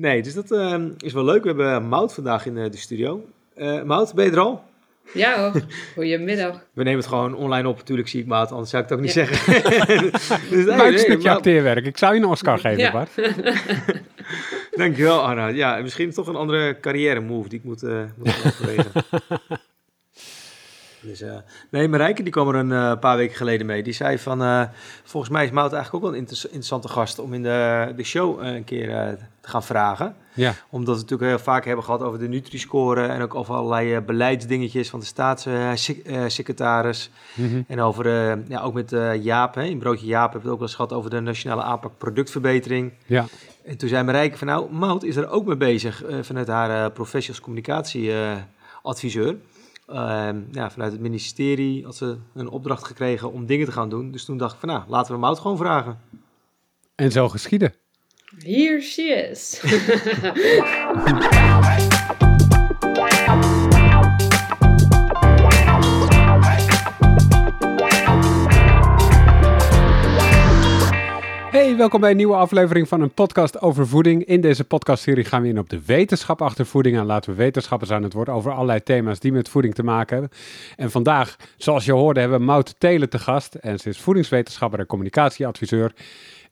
Nee, dus dat uh, is wel leuk. We hebben Mout vandaag in de studio. Uh, Mout, ben je er al? Ja hoor, goedemiddag. We nemen het gewoon online op, natuurlijk zie ik Mout, anders zou ik het ook niet ja. zeggen. dus, nee, nee, stukje acteerwerk. Ik zou je een Oscar geven, ja. Bart. Dankjewel, Arna. Ja, misschien toch een andere carrière move die ik moet, uh, moet overwegen. Dus, uh, nee, Marijke die kwam er een uh, paar weken geleden mee. Die zei van, uh, volgens mij is Mout eigenlijk ook wel een inter interessante gast om in de, de show een keer te gaan vragen. Ja. Omdat we natuurlijk heel vaak hebben gehad over de Nutri-score en ook over allerlei beleidsdingetjes van de staatssecretaris. Mm -hmm. En over, ja, ook met Jaap, hè, in Broodje Jaap hebben we het ook wel eens gehad over de nationale aanpak productverbetering. Ja. En toen zei Marijke van, nou, Mout is er ook mee bezig vanuit haar professionals communicatieadviseur. Ja, vanuit het ministerie had ze een opdracht gekregen om dingen te gaan doen. Dus toen dacht ik van nou, laten we Mout gewoon vragen. En zo geschieden. Here she is. Welkom bij een nieuwe aflevering van een podcast over voeding. In deze podcastserie gaan we in op de wetenschap achter voeding en laten we wetenschappers aan het woord over allerlei thema's die met voeding te maken hebben. En vandaag, zoals je hoorde, hebben we Maud Telen te gast en ze is voedingswetenschapper en communicatieadviseur.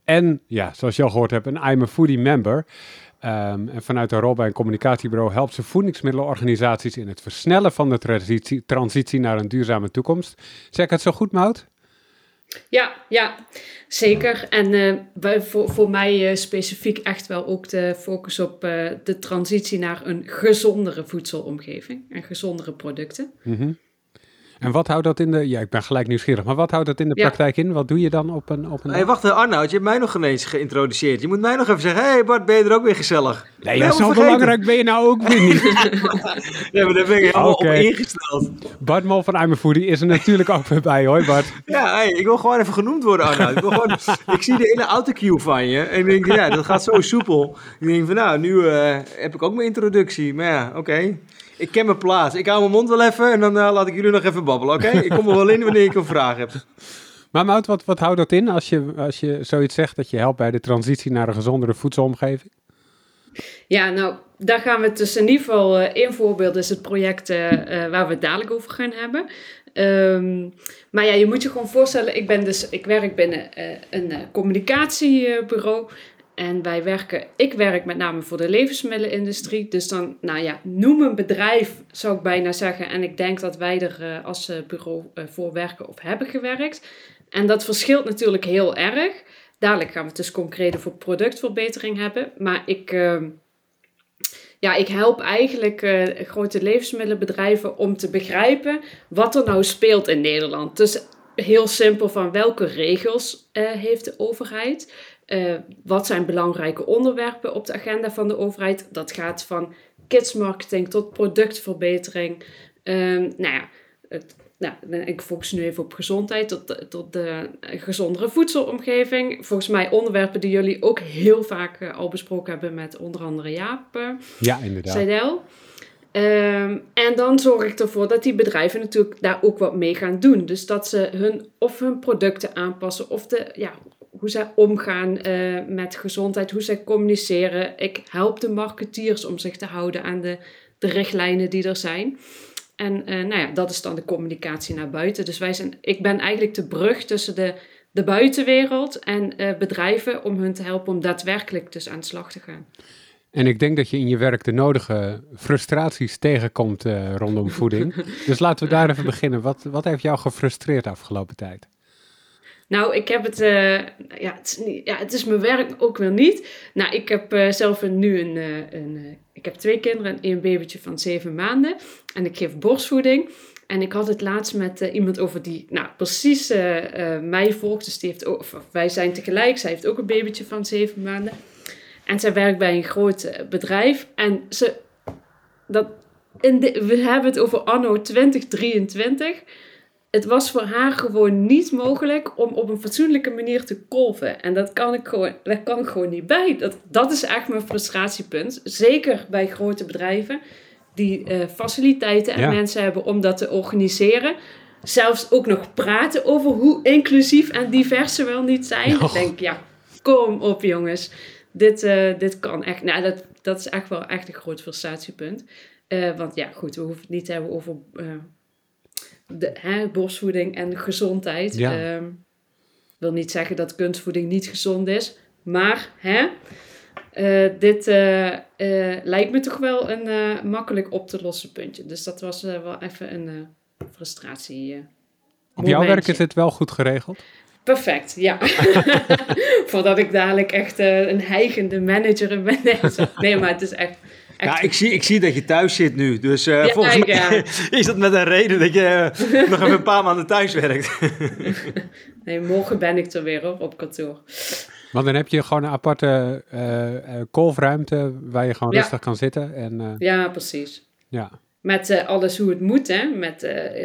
En ja, zoals je al gehoord hebt, een I'm a Foodie member. Um, en vanuit een rol bij een communicatiebureau helpt ze voedingsmiddelorganisaties in het versnellen van de transitie, naar een duurzame toekomst. Zeg ik het zo goed, Maud? Ja, ja, zeker. En uh, voor, voor mij uh, specifiek echt wel ook de focus op uh, de transitie naar een gezondere voedselomgeving en gezondere producten. -hmm. En wat houdt dat in de... Ja, ik ben gelijk nieuwsgierig. Maar wat houdt dat in de praktijk in? Wat doe je dan op een... Op een hey, wacht, Arnoud. Je hebt mij nog ineens geïntroduceerd. Je moet mij nog even zeggen... Hé hey Bart, ben je er ook weer gezellig? Nee, ja, zo vergeten. belangrijk ben je nou ook weer niet. nee, maar daar ben ik helemaal okay. op ingesteld. Bart Mol van I'm a Foodie is er natuurlijk ook weer bij. Hoi Bart. Ja, hey, ik wil gewoon even genoemd worden, Arnoud. Ik, wil gewoon, ik zie de hele autocue van je. En ik denk, ja, dat gaat zo soepel. Ik denk van, nou, nu uh, heb ik ook mijn introductie. Maar ja, oké. Okay. Ik ken mijn plaats. Ik hou mijn mond wel even en dan uh, laat ik jullie nog even babbelen, oké? Okay? ik kom er wel in wanneer ik een vraag heb. Maar Mout, wat, wat houdt dat in als je, als je zoiets zegt dat je helpt bij de transitie naar een gezondere voedselomgeving? Ja, nou, daar gaan we dus in ieder geval, uh, één voorbeeld is het project uh, waar we het dadelijk over gaan hebben. Um, maar ja, je moet je gewoon voorstellen, ik, ben dus, ik werk binnen een communicatiebureau. En wij werken, ik werk met name voor de levensmiddelenindustrie. Dus dan, nou ja, noem een bedrijf, zou ik bijna zeggen. En ik denk dat wij er uh, als bureau uh, voor werken of hebben gewerkt. En dat verschilt natuurlijk heel erg. Dadelijk gaan we het dus concreet voor productverbetering hebben. Maar ik, uh, ja, ik help eigenlijk grote levensmiddelenbedrijven om te begrijpen wat er nou speelt in Nederland. Dus heel simpel van welke regels heeft de overheid? Uh, wat zijn belangrijke onderwerpen op de agenda van de overheid? Dat gaat van kidsmarketing tot productverbetering. Um, nou ja, het, nou, ik focus nu even op gezondheid, tot, tot de gezondere voedselomgeving. Volgens mij onderwerpen die jullie ook heel vaak uh, al besproken hebben met onder andere Jaap ja, inderdaad. Seidel. Um, en dan zorg ik ervoor dat die bedrijven natuurlijk daar ook wat mee gaan doen. Dus dat ze hun, of hun producten aanpassen, of de, ja, hoe zij omgaan uh, met gezondheid, hoe zij communiceren. Ik help de marketeers om zich te houden aan de, de richtlijnen die er zijn. En uh, nou ja, dat is dan de communicatie naar buiten. Dus wij zijn, ik ben eigenlijk de brug tussen de, de buitenwereld en uh, bedrijven om hun te helpen om daadwerkelijk dus aan de slag te gaan. En ik denk dat je in je werk de nodige frustraties tegenkomt rondom voeding. dus laten we daar even beginnen. Wat, wat heeft jou gefrustreerd de afgelopen tijd? Nou, ik heb het, uh, ja, het is, ja, het is mijn werk ook wel niet. Nou, ik heb uh, zelf een, nu een, een ik heb twee kinderen en een babytje van zeven maanden. En ik geef borstvoeding. En ik had het laatst met iemand over die, nou, precies mij volgt. Dus die heeft ook, wij zijn tegelijk. Zij heeft ook een babytje van zeven maanden. En zij werkt bij een groot bedrijf. En ze, dat, in we hebben het over anno 2023 het was voor haar gewoon niet mogelijk om op een fatsoenlijke manier te kolven. En dat kan ik gewoon, daar kan ik gewoon niet bij. Dat, dat is echt mijn frustratiepunt. Zeker bij grote bedrijven die uh, faciliteiten en mensen hebben om dat te organiseren. Zelfs ook nog praten over hoe inclusief en divers ze wel niet zijn. Ik denk, ja, kom op jongens. dit, eh, dit kan echt. Nou, dat, dat is echt wel echt een groot frustratiepunt. Eh, want ja, goed, we hoeven het niet te hebben over eh, de, hè, borstvoeding en gezondheid. Ja. Ehm, wil niet zeggen dat kunstvoeding niet gezond is. Maar hè, eh, dit eh, eh, lijkt me toch wel een makkelijk op te lossen puntje. Dus dat was wel even een frustratie. Op jouw werk is het wel goed geregeld? Perfect, ja. Voordat ik dadelijk echt een heigende manager ben. Nee, maar het is echt... echt Ja, ik zie, ik zie dat je thuis zit nu. Dus eh, Ja, volgens mij ja. is dat met een reden dat je eh, nog even een paar maanden thuis werkt. Nee, morgen ben ik er weer hoor, op kantoor. Want dan heb je gewoon een aparte eh, eh, kolfruimte waar je gewoon Ja. rustig kan zitten. En eh, Ja, precies. ja, Met eh, alles hoe het moet, hè. Met eh,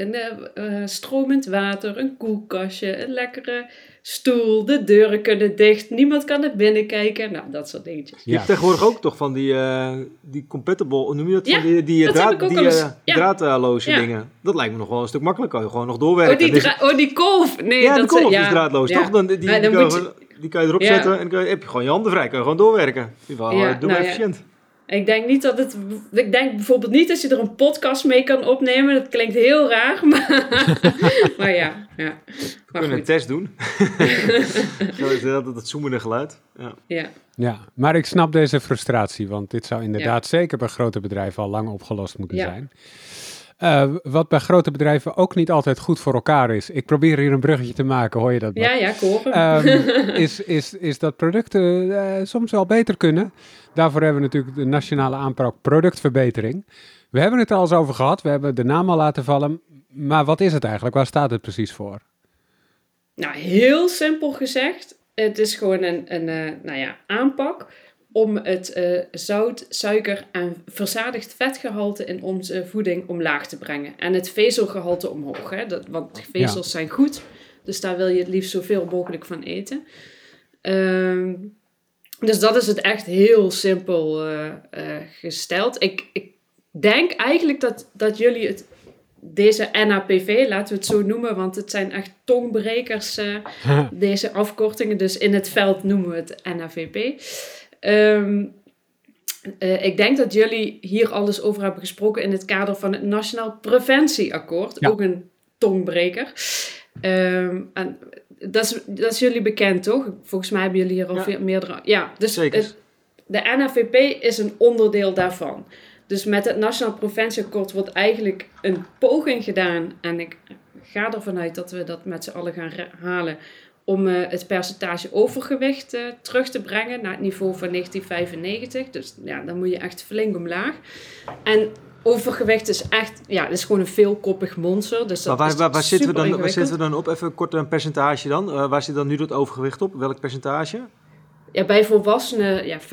een stromend water, een koelkastje, een lekkere stoel, de deuren kunnen dicht, niemand kan naar binnen kijken. Nou, dat soort dingetjes. Je Ja. hebt tegenwoordig ook toch van die, eh, die compatible, hoe noem je dat? Ja, van die die, dat draad, die eh, Ja. draadloze Ja. dingen. Dat lijkt me nog wel een stuk makkelijker. Kan je gewoon nog doorwerken. Oh, die, Dus- oh, die kolf! Nee, ja, de dat kolf ja, is draadloos, ja. toch? Dan, die, die, Maar dan kan je je- gewoon- die kan je erop Ja. zetten en dan kan je- heb je gewoon je handen vrij. Kan je gewoon doorwerken. In ieder geval, Ja, eh, doe nou efficiënt. Ik denk niet dat het. Ik denk bijvoorbeeld niet dat je er een podcast mee kan opnemen. Dat klinkt heel raar, maar. maar ja, ja. We Maar kunnen een test doen. Zo is dat het zoemende geluid. Ja. Ja. ja, maar ik snap deze frustratie. Want dit zou inderdaad zeker bij grote bedrijven al lang opgelost moeten Ja. zijn. Eh, wat bij grote bedrijven ook niet altijd goed voor elkaar is. Ik probeer hier een bruggetje te maken, hoor je dat? Ja, ja, hoor hem. Ehm, is, is, is dat producten eh, soms wel beter kunnen. Daarvoor hebben we natuurlijk de nationale aanpak productverbetering. We hebben het er al eens over gehad. We hebben de naam al laten vallen. Maar wat is het eigenlijk? Waar staat het precies voor? Nou, heel simpel gezegd. Het is gewoon een, een eh, nou ja, aanpak om het eh, zout, suiker en verzadigd vetgehalte in onze voeding omlaag te brengen. En het vezelgehalte omhoog. Hè? Dat, want vezels zijn goed, dus daar wil je het liefst zoveel mogelijk van eten. Ehm, dus dat is het echt heel simpel eh, eh, gesteld. Ik, ik denk eigenlijk dat, dat jullie het, deze NAPV, laten we het zo noemen, want het zijn echt tongbrekers, deze afkortingen. Dus in het veld noemen we het NAVP. Ehm, eh, ik denk dat jullie hier alles over hebben gesproken in het kader van het Nationaal Preventieakkoord. Ja. Ook een tongbreker. Ehm, en dat, is, dat is jullie bekend, toch? Volgens mij hebben jullie hier al Ja. veel meerdere... Ja, dus het- de NAVP is een onderdeel daarvan. Dus met het Nationaal Preventieakkoord wordt eigenlijk een poging gedaan. En ik ga ervan uit dat we dat met z'n allen gaan halen. Om eh, het percentage overgewicht eh, terug te brengen naar het niveau van 1995. Dus ja, dan moet je echt flink omlaag. En overgewicht is echt, ja, het is gewoon een veelkoppig monster. Dus dat Maar waar, waar, waar, zitten we dan, waar zitten we dan op? Even kort een percentage dan. Eh, waar zit dan nu dat overgewicht op? Welk percentage? Ja, bij volwassenen ja, 50%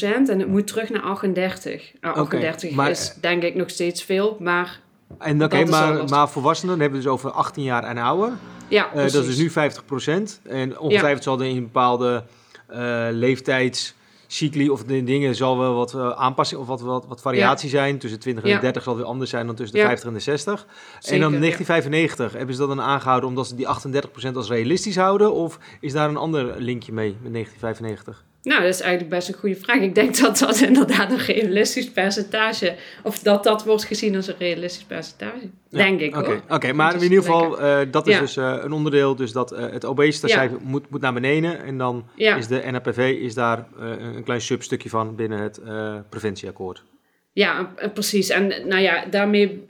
en het moet terug naar 38. Nou, Oké, 38 maar- is denk ik nog steeds veel, maar En oké, maar, maar volwassenen dan hebben we dus over 18 jaar en ouder. ja, Eh, dat is nu 50%. En ongetwijfeld zal er in bepaalde eh leeftijdscycli of de dingen zal wel wat eh, aanpassing of wat, wat, wat variatie zijn. Tussen 20 en Ja. de 30 zal weer anders zijn dan tussen de Ja. 50 en de 60. en dan ja. 1995, hebben ze dat dan aangehouden omdat ze die 38% als realistisch houden? Of is daar een ander linkje mee met 1995? Nou, dat is eigenlijk best een goede vraag. Ik denk dat dat inderdaad een realistisch percentage, of dat dat wordt gezien als een realistisch percentage. Ja, Denk ik Oké, oké, maar in ieder geval, eh, dat is Ja. dus eh, een onderdeel. Dus dat eh, het obesitascijfer moet, moet naar beneden. En dan Ja, is de NAPV is daar een klein substukje van binnen het preventieakkoord. ja precies. En nou ja, daarmee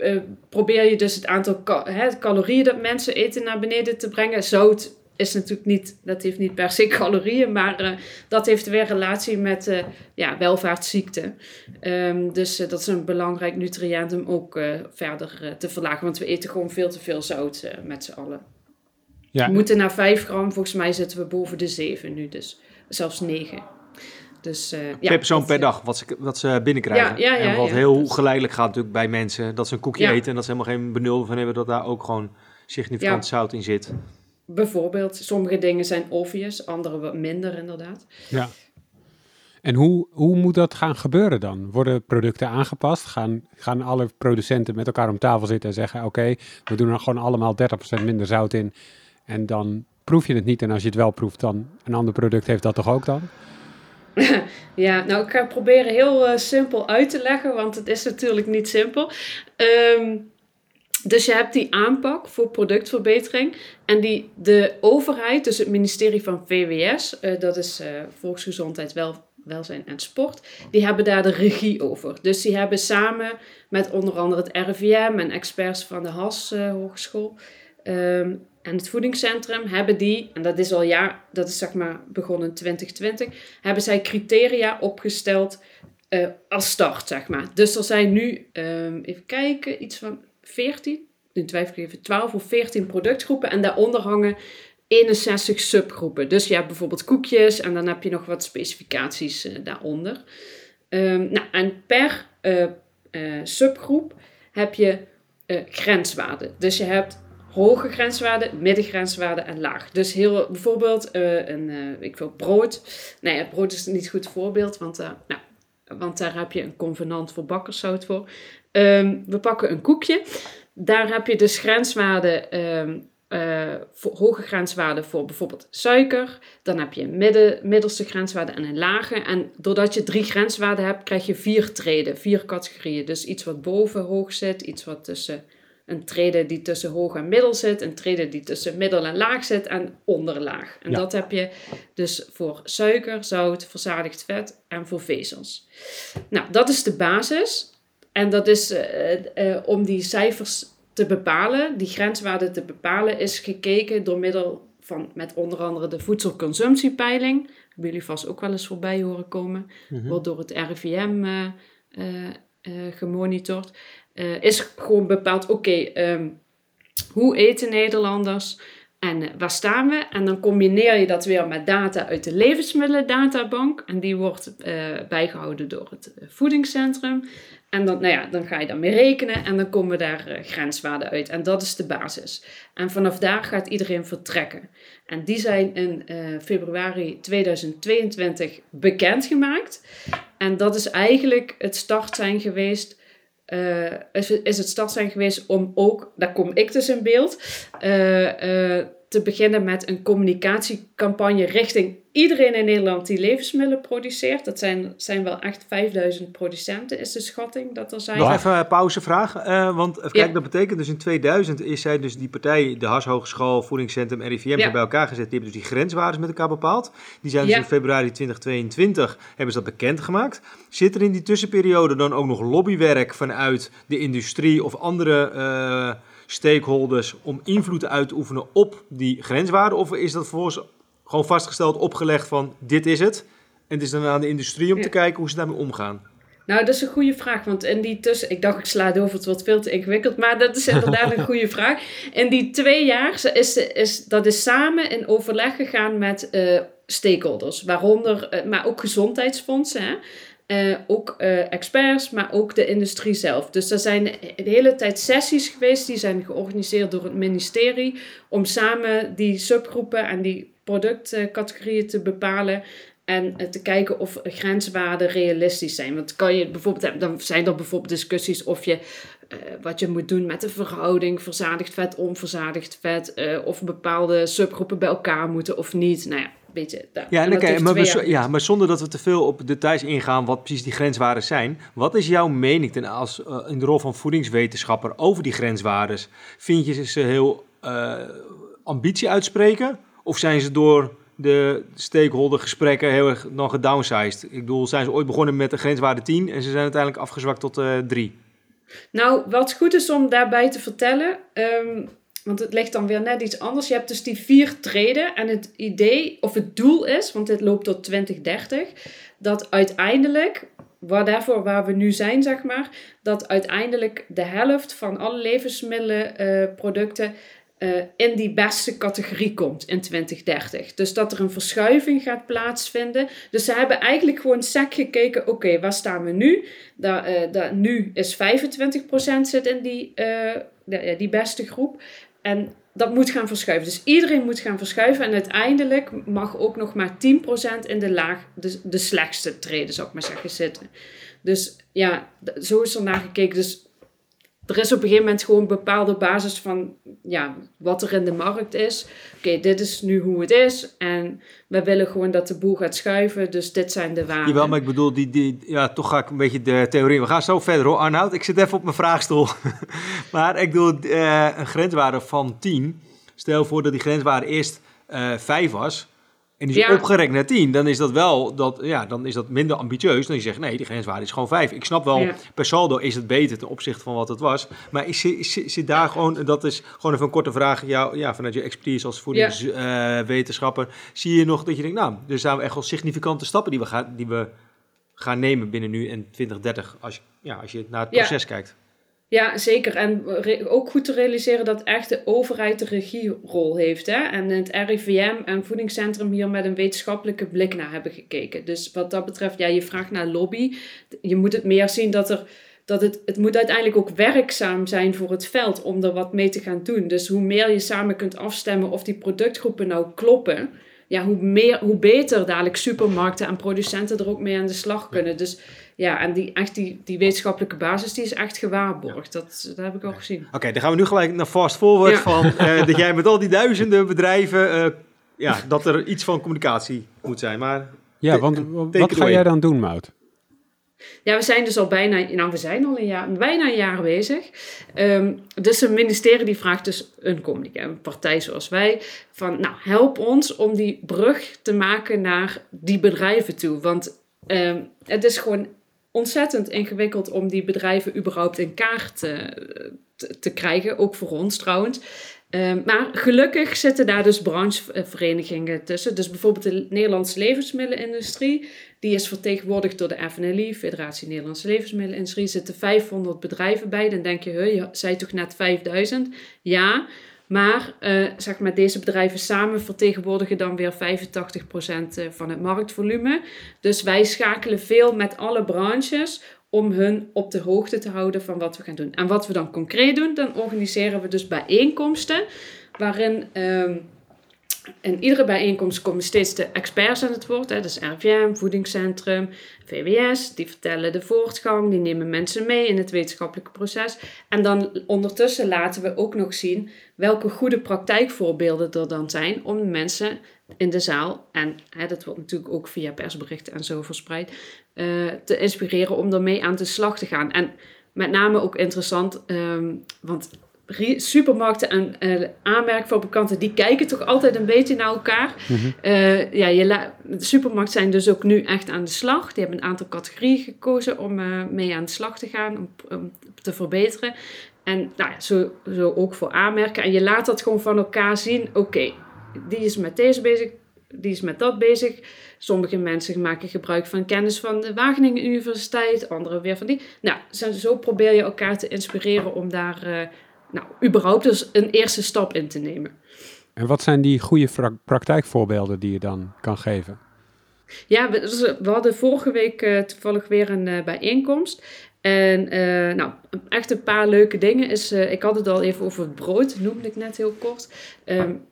probeer je dus het aantal hè, calorieën dat mensen eten naar beneden te brengen. Zout is natuurlijk niet, dat heeft niet per se calorieën, maar eh, dat heeft weer relatie met eh ja, welvaartsziekten. Ehm, dus eh, dat is een belangrijk nutriënt om ook verder te verlagen, want we eten gewoon veel te veel zout met z'n allen. Ja, We moeten naar 5 gram, volgens mij zitten we boven de 7 nu, dus zelfs 9. Dus, ja, per persoon dat, per dag, wat ze, wat ze binnenkrijgen. Ja, ja, ja, en wat heel Dus- geleidelijk gaat natuurlijk bij mensen. Dat ze een koekje eten en dat ze helemaal geen benul van hebben dat daar ook gewoon significant zout in zit. Bijvoorbeeld, sommige dingen zijn obvious, andere wat minder inderdaad. ja. En hoe, hoe moet dat gaan gebeuren dan? Worden producten aangepast? Gaan, gaan alle producenten met elkaar om tafel zitten en zeggen: Oké, we doen er gewoon allemaal 30% minder zout in. En dan proef je het niet. En als je het wel proeft, dan een ander product heeft dat toch ook dan? ja, nou ik ga proberen heel uh, simpel uit te leggen, want het is natuurlijk niet simpel. Um, dus je hebt die aanpak voor productverbetering. En die, de overheid, dus het ministerie van VWS, uh, dat is uh, Volksgezondheid, Wel, Welzijn en Sport, die hebben daar de regie over. Dus die hebben samen met onder andere het RIVM en experts van de HAS uh, Hogeschool um, en het voedingscentrum, hebben die, en dat is al jaar, dat is zeg maar begonnen in 2020, hebben zij criteria opgesteld als start, zeg maar. Dus er zijn nu, um, even kijken, iets van 14, nu twijfel ik even, 12 of 14 productgroepen en daaronder hangen 61 subgroepen. Dus je hebt bijvoorbeeld koekjes en dan heb je nog wat specificaties uh, daaronder. Um, nou, en per uh, uh, subgroep heb je grenswaarden. Dus je hebt hoge grenswaarden, middengrenswaarden en laag. Dus heel, bijvoorbeeld een, ik wil brood. Nou ja, brood is niet goed voorbeeld, want, nou, want daar heb je een convenant voor bakkerszout voor. Um, we pakken een koekje. Daar heb je dus grenswaarden, um, uh, voor, hoge grenswaarden voor bijvoorbeeld suiker. Dan heb je een midden, middelste grenswaarde en een lage. En doordat je drie grenswaarden hebt, krijg je vier treden, vier categorieën. Dus iets wat boven hoog zit, iets wat tussen een trede die tussen hoog en middel zit, een trede die tussen middel en laag zit en onderlaag. En dat heb je dus voor suiker, zout, verzadigd vet en voor vezels. Nou, dat is de basis. En dat is uh, uh, om die cijfers te bepalen, die grenswaarden te bepalen, is gekeken door middel van met onder andere de voedselconsumptiepeiling. Hebben jullie vast ook wel eens voorbij horen komen. Mm Wordt door het RIVM uh, gemonitord. is gewoon bepaald, oké, okay, um, hoe eten Nederlanders? En waar staan we? En dan combineer je dat weer met data uit de levensmiddelendatabank. En die wordt bijgehouden door het voedingscentrum. En dan, nou ja, dan ga je daarmee rekenen en dan komen daar grenswaarden uit. En dat is de basis. En vanaf daar gaat iedereen vertrekken. En die zijn in februari 2022 bekendgemaakt. En dat is eigenlijk het start zijn geweest. Uh, is, is het start zijn geweest om ook, daar kom ik dus in beeld, te beginnen met een communicatiecampagne richting iedereen in Nederland die levensmiddelen produceert. Dat zijn, zijn wel echt 5000 producenten, is de schatting dat er zijn. Nog even een pauzevraag, uh, want kijk, ja. dat betekent dus in 2000 is zij dus die partij, de Has Hogeschool, Voedingscentrum, RIVM, ja. bij elkaar gezet. Die hebben dus die grenswaarden met elkaar bepaald. Die zijn dus ja. in februari 2022, hebben ze dat bekendgemaakt. Zit er in die tussenperiode dan ook nog lobbywerk vanuit de industrie of andere... Uh, stakeholders om invloed uit te oefenen op die grenswaarden? Of is dat vervolgens gewoon vastgesteld, opgelegd van dit is het? En het is dan aan de industrie om ja. te kijken hoe ze daarmee omgaan. Nou, dat is een goede vraag. Want in die tussen... Ik dacht, ik sla door, het wordt veel te ingewikkeld. Maar dat is inderdaad een goede vraag. In die twee jaar is, is dat is samen in overleg gegaan met uh, stakeholders. Waaronder, uh, maar ook gezondheidsfondsen. Hè? Uh, ook uh, experts, maar ook de industrie zelf. Dus er zijn de hele tijd sessies geweest, die zijn georganiseerd door het ministerie, om samen die subgroepen en die productcategorieën te bepalen en uh, te kijken of grenswaarden realistisch zijn. Want kan je bijvoorbeeld, dan zijn er bijvoorbeeld discussies of je wat je moet doen met de verhouding verzadigd vet, onverzadigd vet, of bepaalde subgroepen bij elkaar moeten of niet. Nou ja, beetje. Ja, en okay, maar, we, ja, maar zonder dat we te veel op details ingaan wat precies die grenswaarden zijn. Wat is jouw mening ten, als, uh, in de rol van voedingswetenschapper over die grenswaarden? Vind je ze heel uh, ambitie uitspreken? Of zijn ze door de stakeholder gesprekken heel erg nog gedownsized? Ik bedoel, zijn ze ooit begonnen met de grenswaarde 10 en ze zijn uiteindelijk afgezwakt tot uh, 3? Nou, wat goed is om daarbij te vertellen. Um, want het ligt dan weer net iets anders. Je hebt dus die vier treden. En het idee, of het doel is, want dit loopt tot 2030, dat uiteindelijk, waarvoor waar we nu zijn, zeg maar, dat uiteindelijk de helft van alle levensmiddelenproducten uh, uh, in die beste categorie komt in 2030. Dus dat er een verschuiving gaat plaatsvinden. Dus ze hebben eigenlijk gewoon sec gekeken, oké, waar staan we nu? Da, uh, da, nu is 25% zit in die, die beste groep. En dat moet gaan verschuiven. Dus iedereen moet gaan verschuiven. En uiteindelijk mag ook nog maar 10% in de laag, de, slechtste treden, zou ik maar zeggen, zitten. Dus ja, zo is er naar gekeken. Dus er is op een gegeven moment gewoon een bepaalde basis van ja, wat er in de markt is. Oké, dit is nu hoe het is. En we willen gewoon dat de boel gaat schuiven. Dus dit zijn de waarden. Jawel, maar ik bedoel, die, die, ja, toch ga ik een beetje de theorie. We gaan zo verder hoor, Arnoud. Ik zit even op mijn vraagstoel. maar ik bedoel, uh, een grenswaarde van 10. Stel voor dat die grenswaarde eerst uh, eh, 5 was. En die is ja. opgerekt naar 10, dan is dat wel dat, ja, dan is dat minder ambitieus dan je zegt nee, die grenswaarde is gewoon 5. Ik snap wel, per saldo is het beter ten opzichte van wat het was. Maar is, zit daar gewoon, dat is gewoon even een korte vraag, jou, ja, vanuit je expertise als voedingswetenschapper, ja. uh, zie je nog dat je denkt, nou, er zijn echt wel significante stappen die we gaan, die we gaan nemen binnen nu en 2030, als ja, als je naar het proces kijkt. Ja, zeker. En ook goed te realiseren dat echt de overheid de regierol heeft. Hè? En het RIVM en Voedingscentrum hier met een wetenschappelijke blik naar hebben gekeken. Dus wat dat betreft, ja, je vraagt naar lobby. Je moet het meer zien dat er dat het, het moet uiteindelijk ook werkzaam zijn voor het veld om er wat mee te gaan doen. Dus hoe meer je samen kunt afstemmen of die productgroepen nou kloppen, ja, hoe, meer, hoe beter dadelijk supermarkten en producenten er ook mee aan de slag kunnen. Dus ja, en die, echt die, die wetenschappelijke basis, die is echt gewaarborgd. Dat, dat heb ik al gezien. Oké, dan gaan we nu gelijk naar fast forward van uh, dat jij met al die duizenden bedrijven, uh, ja, dat er iets van communicatie moet zijn. Maar ja, want wat ga jij dan doen, Mout? Ja, we zijn dus al bijna, nou we zijn al een jaar, bijna een jaar bezig. Um, dus een ministerie die vraagt dus een communicatie, een partij zoals wij, van nou help ons om die brug te maken naar die bedrijven toe. Want um, het is gewoon ontzettend ingewikkeld om die bedrijven überhaupt in kaart te, te, te krijgen, ook voor ons trouwens. Um, maar gelukkig zitten daar dus brancheverenigingen tussen. Dus bijvoorbeeld de Nederlandse levensmiddelenindustrie, die is vertegenwoordigd door de FNLI, Federatie Nederlandse Levensmiddelenindustrie. Er zitten 500 bedrijven bij. Dan denk je, je zei toch net 5000? Ja, maar uh, zeg maar, deze bedrijven samen vertegenwoordigen dan weer 85% eh, van het marktvolume. Dus wij schakelen veel met alle branches om hun op de hoogte te houden van wat we gaan doen. En wat we dan concreet doen, dan organiseren we dus bijeenkomsten waarin um, in iedere bijeenkomst komen steeds de experts aan het woord. Hè? Dus RVM, Voedingscentrum, VWS. Die vertellen de voortgang, die nemen mensen mee in het wetenschappelijke proces. En dan ondertussen laten we ook nog zien welke goede praktijkvoorbeelden er dan zijn om mensen in de zaal, en hè, dat wordt natuurlijk ook via persberichten en zo verspreid, uh, te inspireren om ermee aan de slag te gaan. En met name ook interessant, um, want supermarkten en uh, aanmerkfabrikanten, die kijken toch altijd een beetje naar elkaar. Mm ja, je de supermarkten zijn dus ook nu echt aan de slag. Die hebben een aantal categorieën gekozen om uh, mee aan de slag te gaan, om, om te verbeteren. En nou ja, zo, zo ook voor aanmerken. En je laat dat gewoon van elkaar zien. Oké, die is met deze bezig, die is met dat bezig. Sommige mensen maken gebruik van kennis van de Wageningen Universiteit, anderen weer van die. Nou, zo probeer je elkaar te inspireren om daar nou, überhaupt dus een eerste stap in te nemen. En wat zijn die goede praktijkvoorbeelden die je dan kan geven? Ja, we, dus, we hadden vorige week uh, toevallig weer een uh, bijeenkomst. En uh, nou, echt een paar leuke dingen is, ik had het al even over het brood, noemde ik net heel kort. Um,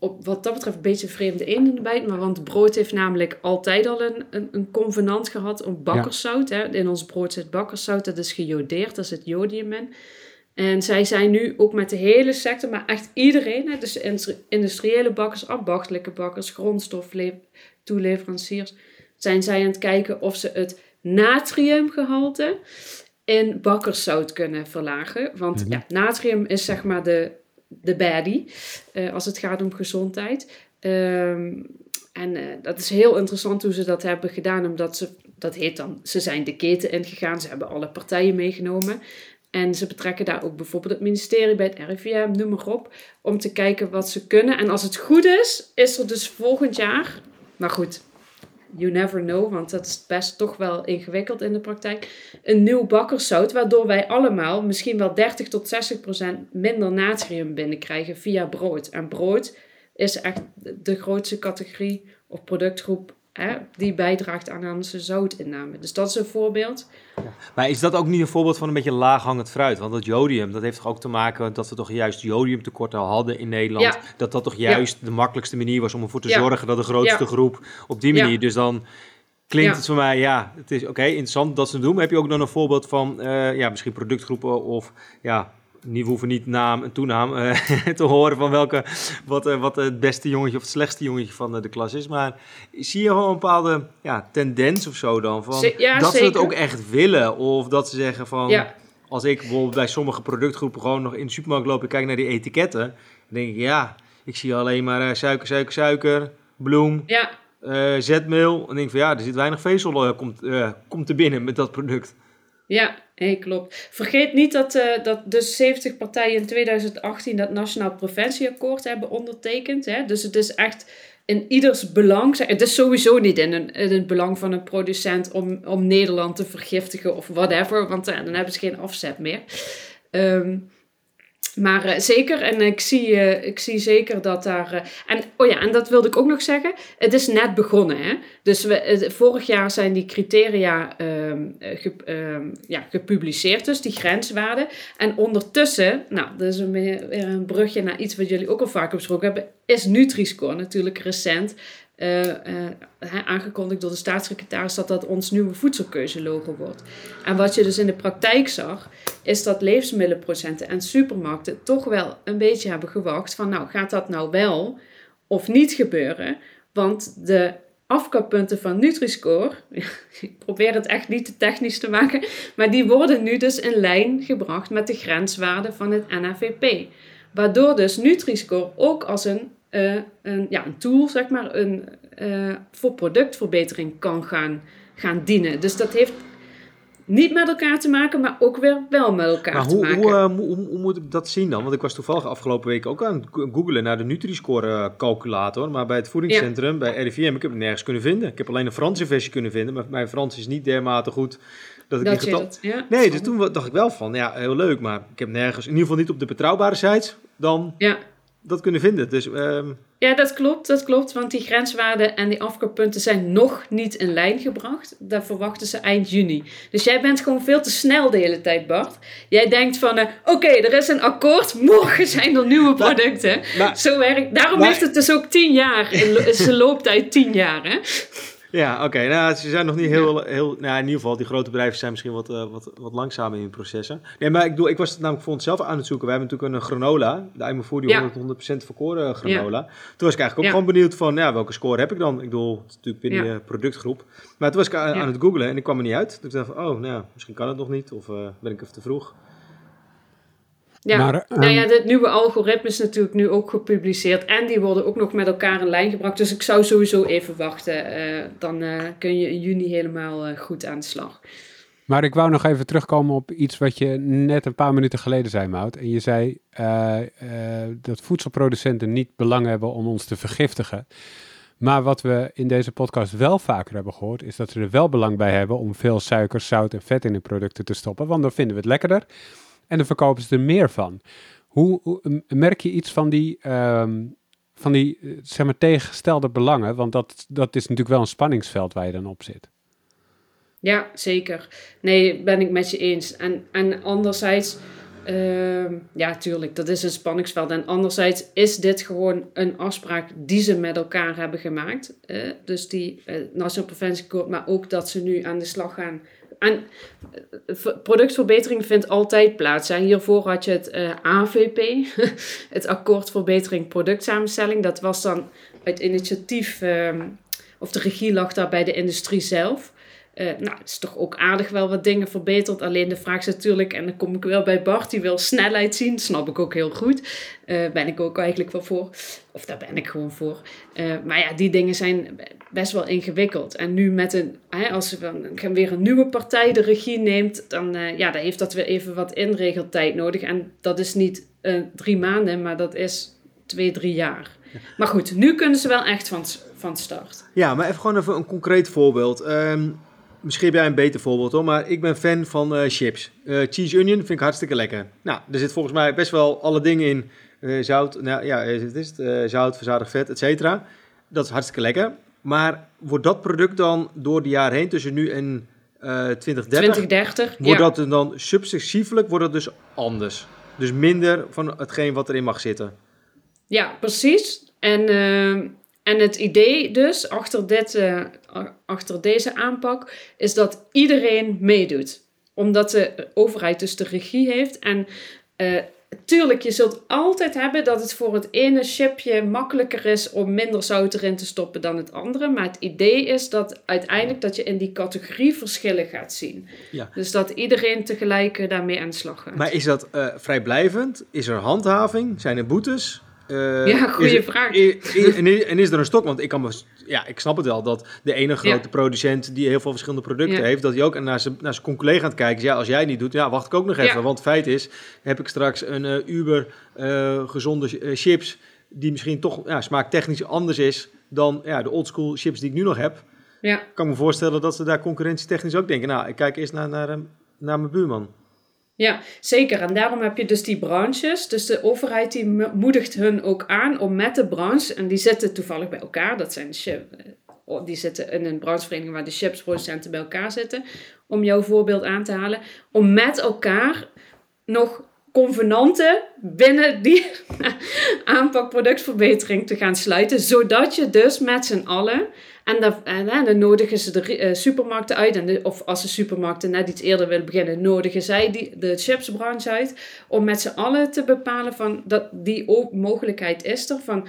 op wat dat betreft een beetje vreemde een in bijt. Maar want brood heeft namelijk altijd al een, een, een convenant gehad om bakkerszout. Hè. In ons brood zit bakkerszout, dat is gejodeerd, daar zit jodium in. En zij zijn nu ook met de hele sector, maar echt iedereen, hè, dus industriële bakkers, ambachtelijke bakkers, grondstoftoeleveranciers, zijn zij aan het kijken of ze het natriumgehalte in bakkerszout kunnen verlagen. Want mhm. ja, natrium is zeg maar de, de baddie uh, als het gaat om gezondheid. Um, en uh, dat is heel interessant hoe ze dat hebben gedaan, omdat ze, dat heet dan, ze zijn de keten ingegaan, ze hebben alle partijen meegenomen. En ze betrekken daar ook bijvoorbeeld het ministerie bij het RIVM, noem maar op, om te kijken wat ze kunnen. En als het goed is, is er dus volgend jaar, maar goed, you never know, want dat is best toch wel ingewikkeld in de praktijk, een nieuw bakkerszout, waardoor wij allemaal misschien wel 30 tot 60 procent minder natrium binnenkrijgen via brood. En brood is echt de grootste categorie of productgroep hè, die bijdraagt aan onze zoutinname. Dus dat is een voorbeeld. Ja. Maar is dat ook niet een voorbeeld van een beetje laaghangend fruit? Want dat jodium, dat heeft toch ook te maken dat we toch juist jodiumtekorten hadden in Nederland. Dat dat toch juist de makkelijkste manier was om ervoor te zorgen dat de grootste groep op die manier. Dus dan klinkt Ja. het voor mij, ja, het is oké, interessant dat ze het doen. Maar heb je ook dan een voorbeeld van, eh, ja, misschien productgroepen of, ja, niet, we hoeven niet naam en toenaam eh, te horen van welke, wat, eh, wat het beste jongetje of het slechtste jongetje van eh, de klas is. Maar zie je gewoon een bepaalde ja, tendens of zo dan? Van, ja, dat ze het ook echt willen of dat ze zeggen van... Ja, Als ik bijvoorbeeld bij sommige productgroepen gewoon nog in de supermarkt loop en kijk naar die etiketten, dan denk ik, ja, ik zie alleen maar suiker, suiker, suiker, bloem, ja, zetmeel. En denk ik van ja, er zit weinig vezel, komt, komt er binnen met dat product. Ja, nee, klopt. Vergeet niet dat, eh, dat dus 70 partijen in 2018 dat Nationaal Preventieakkoord hebben ondertekend. Hè? Dus het is echt in ieders belang. Het is sowieso niet in, een, in het belang van een producent om, om Nederland te vergiftigen of whatever, want eh, dan hebben ze geen afzet meer. Ehm, maar eh, zeker, en ik zie, eh, ik zie zeker dat daar. eh, en, oh ja, en dat wilde ik ook nog zeggen. Het is net begonnen. Hè? Dus we, vorig jaar zijn die criteria ehm, eh, ehm, ja, gepubliceerd, dus die grenswaarden. En ondertussen, nou, dat is weer een brugje naar iets wat jullie ook al vaak besproken hebben, is Nutri-Score natuurlijk recent. aangekondigd door de staatssecretaris dat dat ons nieuwe voedselkeuzelogo wordt. En wat je dus in de praktijk zag, is dat levensmiddelenprocenten en supermarkten toch wel een beetje hebben gewacht van nou gaat dat nou wel of niet gebeuren? Want de afkappunten van Nutri-Score, ik probeer het echt niet te technisch te maken, maar die worden nu dus in lijn gebracht met de grenswaarden van het NAVP. Waardoor dus Nutri-Score ook als een, eh, een, ja, een tool, zeg maar, een, eh, voor productverbetering kan gaan, gaan dienen. Dus dat heeft niet met elkaar te maken, maar ook weer wel met elkaar Maar te hoe, maken. hoe, eh, hoe, hoe- hoe moet ik dat zien dan? Want ik was toevallig afgelopen week ook aan het go- googlen naar de Nutri-score calculator. Maar bij het voedingscentrum, bij RIVM, ik heb het nergens kunnen vinden. Ik heb alleen een Franse versie kunnen vinden, maar mijn Frans is niet dermate goed dat ik dat getal... dat, ja. Nee, dus toen dacht ik wel van, ja, heel leuk, maar ik heb nergens, in ieder geval niet op de betrouwbare sites, dan Ja. Dat kunnen vinden. Dus ehm, Ja, dat klopt, dat klopt. Want die grenswaarden en die afkappunten zijn nog niet in lijn gebracht. Dat verwachten ze eind juni. Dus jij bent gewoon veel te snel de hele tijd, Bart. Jij denkt van, eh, oké, er is een akkoord. Morgen zijn er nieuwe producten. maar- Zo werkt Daarom maar- heeft het dus ook tien jaar. In lo- Is de looptijd tien jaar, hè? Ja, oké. Nou, ze zijn nog niet heel, heel nou, in ieder geval, die grote bedrijven zijn misschien wat, eh, wat, wat langzamer in hun processen. Nee, maar ik, bedoel, ik was het namelijk voor onszelf aan het zoeken. We hebben natuurlijk een granola, de I'm Food, die Ja. 100%, 100% verkoren granola. Toen was ik eigenlijk ook gewoon benieuwd van, ja, welke score heb ik dan? Ik bedoel, het is natuurlijk binnen je productgroep. Maar toen was ik aan, het googlen en ik kwam er niet uit. Dus ik dacht van, oh, nou, misschien kan het nog niet. Of eh, ben ik even te vroeg. Ja. Maar, nou ja, ehm, dit nieuwe algoritme is natuurlijk nu ook gepubliceerd. En die worden ook nog met elkaar in lijn gebracht. Dus ik zou sowieso even wachten. Eh, dan eh, kun je in juni helemaal eh, goed aan de slag. Maar ik wou nog even terugkomen op iets wat je net een paar minuten geleden zei, Mout. En je zei dat voedselproducenten niet belang hebben om ons te vergiftigen. Maar wat we in deze podcast wel vaker hebben gehoord, is dat ze er wel belang bij hebben om veel suiker, zout en vet in hun producten te stoppen. Want dan vinden we het lekkerder en dan verkopen ze er meer van. Hoe, hoe- merk je iets van die, ehm, van die eh, zeg maar, tegengestelde belangen? Want dat, dat is natuurlijk wel een spanningsveld waar je dan op zit. Ja, zeker. Nee, ben ik met je eens. En, en anderzijds, ehm, ja, tuurlijk, dat is een spanningsveld. En anderzijds is dit gewoon een afspraak die ze met elkaar hebben gemaakt. Dus die eh Nationaal Preventieakkoord, maar ook dat ze nu aan de slag gaan. En eh, ver- productverbetering vindt altijd plaats. Hè. Hiervoor had je het eh, AVP, het Akkoord Verbetering Productsamenstelling. Dat was dan het initiatief, ehm, of de regie lag daar bij de industrie zelf. Eh, nou, het is toch ook aardig wel wat dingen verbeterd. Alleen de vraag is natuurlijk, en dan kom ik wel bij Bart, die wil snelheid zien. Snap ik ook heel goed. Eh ben ik ook eigenlijk wel voor. Of daar ben ik gewoon voor. Eh, maar ja, die dingen zijn best wel ingewikkeld. En nu met een, als dan weer een nieuwe partij de regie neemt, dan, ja, dan heeft dat weer even wat inregeltijd nodig. En dat is niet drie maanden, maar dat is twee, drie jaar. Maar goed, nu kunnen ze wel echt van, van start. Ja, maar even gewoon even een concreet voorbeeld. Ehm, misschien heb jij een beter voorbeeld hoor, maar ik ben fan van eh, chips. Eh, cheese onion vind ik hartstikke lekker. Nou, er zit volgens mij best wel alle dingen in. Eh, zout, nou ja, het is het. zout, verzadigd vet, et cetera. Dat is hartstikke lekker. Maar wordt dat product dan door de jaren heen, tussen nu en eh 2030, 2030. wordt ja. dat dan substantiefelijk wordt dus anders? Dus minder van hetgeen wat erin mag zitten. Ja, precies. En, ehm, En het idee dus achter, dit, eh, achter deze aanpak is dat iedereen meedoet. Omdat de overheid dus de regie heeft. En uh, tuurlijk, je zult altijd hebben dat het voor het ene chipje makkelijker is om minder zout erin te stoppen dan het andere. Maar het idee is dat uiteindelijk dat je in die categorie verschillen gaat zien. Ja. Dus dat iedereen tegelijk daarmee aan de slag gaat. Maar is dat uh, vrijblijvend? Is er handhaving? Zijn er boetes? Uh, ja, goede vraag. en, is er een stok? Want ik, kan me, ja, ik snap het wel dat de ene grote producent die heel veel verschillende producten heeft, dat hij ook naar zijn, naar zijn collega gaat kijken. Ja, als jij het niet doet, ja, wacht ik ook nog even. Want feit is, heb ik straks een uh, Uber uh, gezonde chips die misschien toch ja, smaaktechnisch anders is dan ja, de oldschool chips die ik nu nog heb. Ja. Ik kan me voorstellen dat ze daar concurrentietechnisch ook denken. Nou, ik kijk eerst naar, naar, naar mijn buurman. Ja, zeker. En daarom heb je dus die branches. Dus de overheid die moedigt hun ook aan om met de branche, en die zitten toevallig bij elkaar, dat zijn oh, die zitten in een branchevereniging waar de chipsproducenten bij elkaar zitten, om jouw voorbeeld aan te halen, om met elkaar nog convenanten binnen die aanpak productverbetering te gaan sluiten, zodat je dus met z'n allen en, dan nodigen ze de uh, supermarkten uit. En of als de supermarkten net iets eerder willen beginnen, nodigen zij die, de chipsbranche uit. Om met z'n allen te bepalen van dat die mogelijkheid is er. Van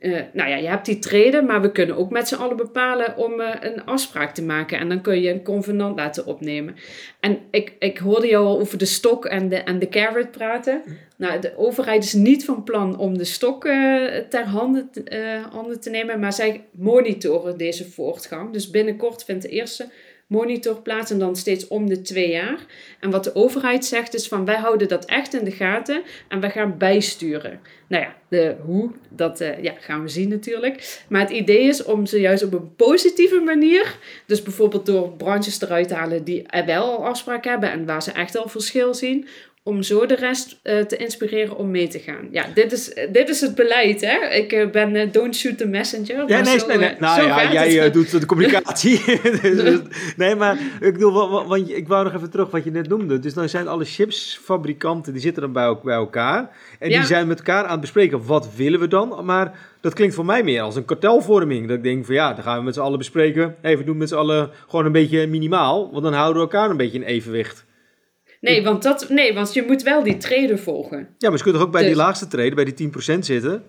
uh, nou ja, je hebt die treden, maar we kunnen ook met z'n allen bepalen om uh, een afspraak te maken. En dan kun je een convenant laten opnemen. En ik, ik hoorde jou al over de stok en de, en de carrot praten. Nou, de overheid is niet van plan om de stok uh, ter handen, handen te nemen, maar zij monitoren deze voortgang. Dus binnenkort vindt de eerste monitor plaats en dan steeds om de twee jaar. En wat de overheid zegt is van wij houden dat echt in de gaten en wij gaan bijsturen. Nou ja, de hoe, dat uh, ja, gaan we zien natuurlijk. Maar het idee is om ze juist op een positieve manier, dus bijvoorbeeld door branches eruit te halen die er wel al afspraken hebben en waar ze echt al verschil zien, om zo de rest uh, te inspireren om mee te gaan. Ja, dit is, dit is het beleid, hè. Ik uh, ben uh, don't shoot the messenger. Ja, nee, zo, nee, nee. Nou ja, jij doet de communicatie. Dus, nee, maar ik bedoel, want ik wou nog even terug wat je net noemde. Dus dan zijn alle chipsfabrikanten, die zitten dan bij, bij elkaar. En die zijn met elkaar aan het bespreken, wat willen we dan? Maar dat klinkt voor mij meer als een kartelvorming. Dat ik denk van ja, dan gaan we met z'n allen bespreken. Even doen met z'n allen gewoon een beetje minimaal. Want dan houden we elkaar een beetje in evenwicht. Nee, want, dat, nee, want je moet wel die treden volgen. Ja, maar ze kunnen toch ook bij die dus- laagste treden, bij die 10% zitten?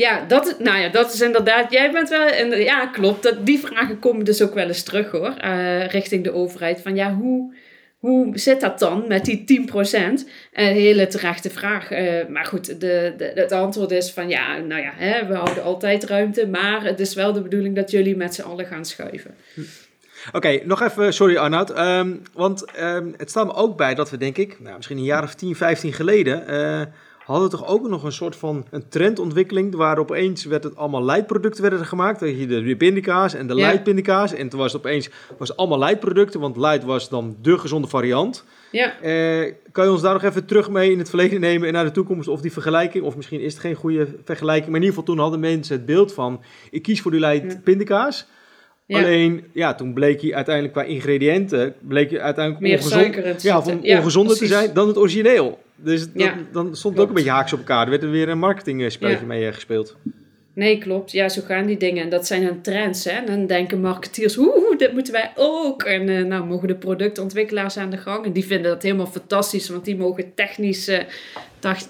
Ja, dat, nou ja, dat is inderdaad. Jij bent wel. En, ja, klopt. Dat, die vragen komen dus ook wel eens terug hoor. Uh, richting de overheid. Van ja, hoe, hoe zit dat dan met die 10%? Een uh, hele terechte vraag. Uh, maar goed, de, de, het antwoord is van ja, nou ja, hè, we houden altijd ruimte. Maar het is wel de bedoeling dat jullie met z'n allen gaan schuiven. Hm. Oké, nog even, sorry Arnoud. Ehm, want ehm, het staat me ook bij dat we, denk ik, nou, misschien een jaar of 10, 15 geleden, uh, hadden we toch ook nog een soort van een trendontwikkeling. Waar opeens werd het allemaal leidproducten werden gemaakt. Dat je de pindakaas en de ja. leidpindakaas. En toen was het opeens was het allemaal leidproducten, want leid was dan de gezonde variant. Ja. Uh, kan je ons daar nog even terug mee in het verleden nemen en naar de toekomst? Of die vergelijking, of misschien is het geen goede vergelijking. Maar in ieder geval toen hadden mensen het beeld van, ik kies voor die leidpindakaas. Alleen, ja, toen bleek hij uiteindelijk qua ingrediënten, bleek hij uiteindelijk Meer ongezond, ja, van ja, ongezonder te zijn dan het origineel. Dus dan stond het ook een beetje haaks op elkaar. Er werd er weer een marketingspelletje mee eh, gespeeld. Nee, klopt. Ja, zo gaan die dingen. En dat zijn dan trends. Hè? En dan denken marketeers, oeh, dit moeten wij ook. En uh, nou mogen de productontwikkelaars aan de gang. En die vinden dat helemaal fantastisch, want die mogen technisch, uh,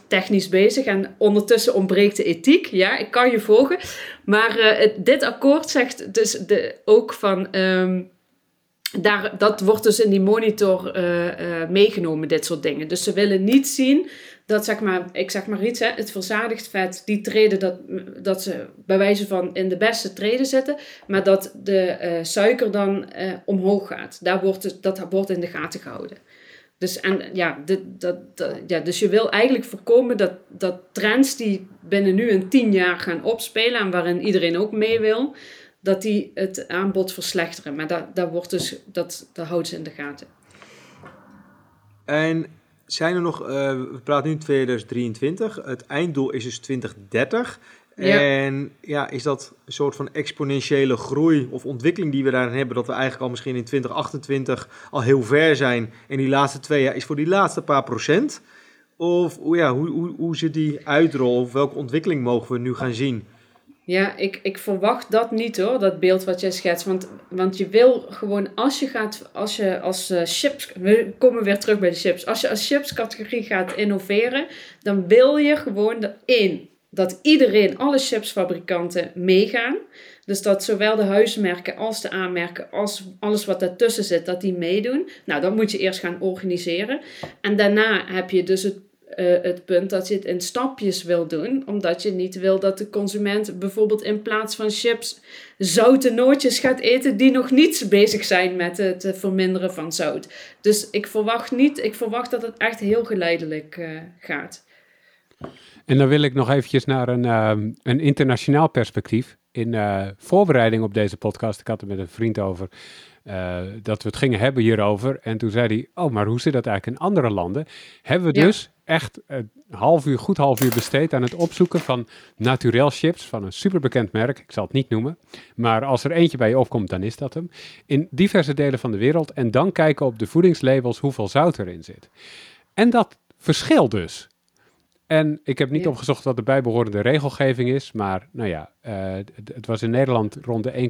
technisch bezig. En ondertussen ontbreekt de ethiek. Ja, ik kan je volgen. Maar het, dit akkoord zegt dus de, ook van... Um, daar, dat wordt dus in die monitor meegenomen, dit soort dingen. Dus ze willen niet zien dat zeg maar, ik zeg maar iets, hè, het verzadigd vet, die treden dat, dat ze bij wijze van in de beste treden zitten, maar dat de uh, suiker dan uh, omhoog gaat. Daar wordt het, dat wordt in de gaten gehouden. Dus, en, ja, dit, dat, dat, ja, dus je wil eigenlijk voorkomen dat, dat trends die binnen nu een tien jaar gaan opspelen en waarin iedereen ook mee wil, dat die het aanbod verslechteren. Maar dat, dat, wordt dus, dat, dat houdt ze in de gaten. En zijn er nog, uh, we praten nu 2023, het einddoel is dus 2030. En ja, is dat een soort van exponentiële groei of ontwikkeling die we daarin hebben, dat we eigenlijk al misschien in 2028 al heel ver zijn en die laatste twee jaar is voor die laatste paar procent? Of ja, hoe, hoe, hoe zit die uitrol of welke ontwikkeling mogen we nu gaan zien? Ja, ik, ik verwacht dat niet hoor, dat beeld wat jij schetst. Want, want je wil gewoon, als je gaat, als je als uh, chips, we komen weer terug bij de chips. Als je als chipscategorie gaat innoveren, dan wil je gewoon één, dat iedereen, alle chipsfabrikanten meegaan. Dus dat zowel de huismerken als de aanmerken, als alles wat daartussen zit, dat die meedoen. Nou, dat moet je eerst gaan organiseren. En daarna heb je dus het uh, het punt dat je het in stapjes wil doen, omdat je niet wil dat de consument bijvoorbeeld in plaats van chips zoute nootjes gaat eten die nog niet bezig zijn met het verminderen van zout. Dus ik verwacht niet, ik verwacht dat het echt heel geleidelijk uh, gaat. En dan wil ik nog eventjes naar een, uh, een internationaal perspectief. In voorbereiding op deze podcast, ik had het met een vriend over, dat we het gingen hebben hierover. En toen zei hij, oh, maar hoe zit dat eigenlijk in andere landen? Hebben we dus echt een half uur, goed half uur besteed aan het opzoeken van naturel chips van een superbekend merk. Ik zal het niet noemen, maar als er eentje bij je opkomt, dan is dat hem. In diverse delen van de wereld en dan kijken op de voedingslabels hoeveel zout erin zit. En dat verschilt dus. En ik heb niet opgezocht wat de bijbehorende regelgeving is, maar nou ja, uh, het was in Nederland rond de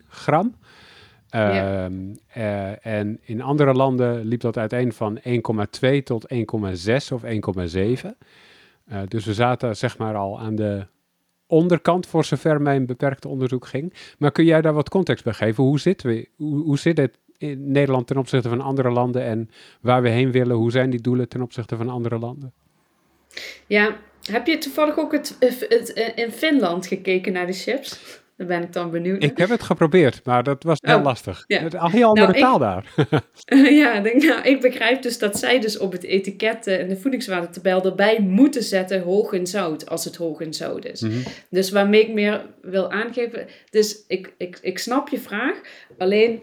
1,1 gram. Ehm, eh, en in andere landen liep dat uiteen van 1,2 tot 1,6 of 1,7. Uh, eh, dus we zaten zeg maar al aan de onderkant voor zover mijn beperkte onderzoek ging. Maar kun jij daar wat context bij geven? Hoe zit, we, hoe, hoe zit het in Nederland ten opzichte van andere landen en waar we heen willen? Hoe zijn die doelen ten opzichte van andere landen? Ja, heb je toevallig ook het, het, in Finland gekeken naar de chips? Daar ben ik dan benieuwd. Ik heb het geprobeerd, maar dat was heel oh, lastig. Ja. Een heel andere nou, taal daar. ja, denk, nou, ik begrijp dus dat zij dus op het etiket en de voedingswaardetabel erbij moeten zetten hoog in zout, als het hoog in zout is. Mhm. Dus waarmee ik meer wil aangeven, dus ik, ik, ik snap je vraag, alleen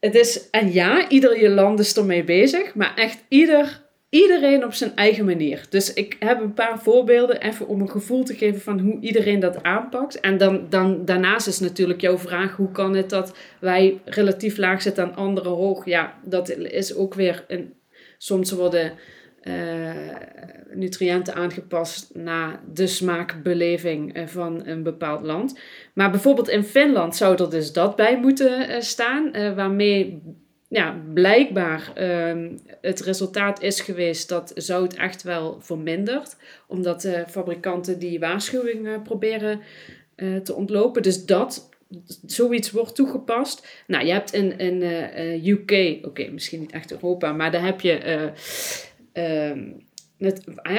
het is, en ja, ieder je land is ermee bezig, maar echt ieder iedereen op zijn eigen manier. Dus ik heb een paar voorbeelden even om een gevoel te geven van hoe iedereen dat aanpakt. En dan, dan daarnaast is natuurlijk jouw vraag: hoe kan het dat wij relatief laag zitten en anderen hoog? Ja, dat is ook weer een. Soms worden uh, nutriënten aangepast naar de smaakbeleving eh, van een bepaald land. Maar bijvoorbeeld in Finland zou er dus dat bij moeten uh, staan, waarmee ja, blijkbaar uh, het resultaat is geweest dat zout echt wel vermindert. Omdat de fabrikanten die waarschuwing uh, proberen uh, te ontlopen. Dus dat, zoiets wordt toegepast. Nou, je hebt in, in uh, UK, oké, misschien niet echt Europa, maar daar heb je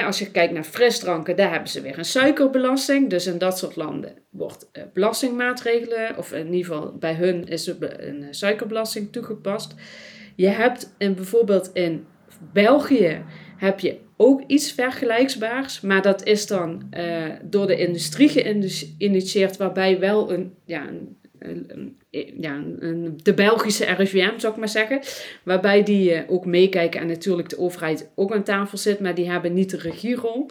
als je kijkt naar frisdranken, daar hebben ze weer een suikerbelasting. Dus in dat soort landen wordt uh, belastingmaatregelen, of in ieder geval bij hun is een suikerbelasting toegepast. Je hebt in, bijvoorbeeld in België heb je ook iets vergelijkbaars, maar dat is dan uh, door de industrie geïnitieerd, waarbij wel een, ja, een ja, de Belgische RIVM, zou ik maar zeggen. Waarbij die uh, ook meekijken en natuurlijk de overheid ook aan tafel zit, maar die hebben niet de regierol.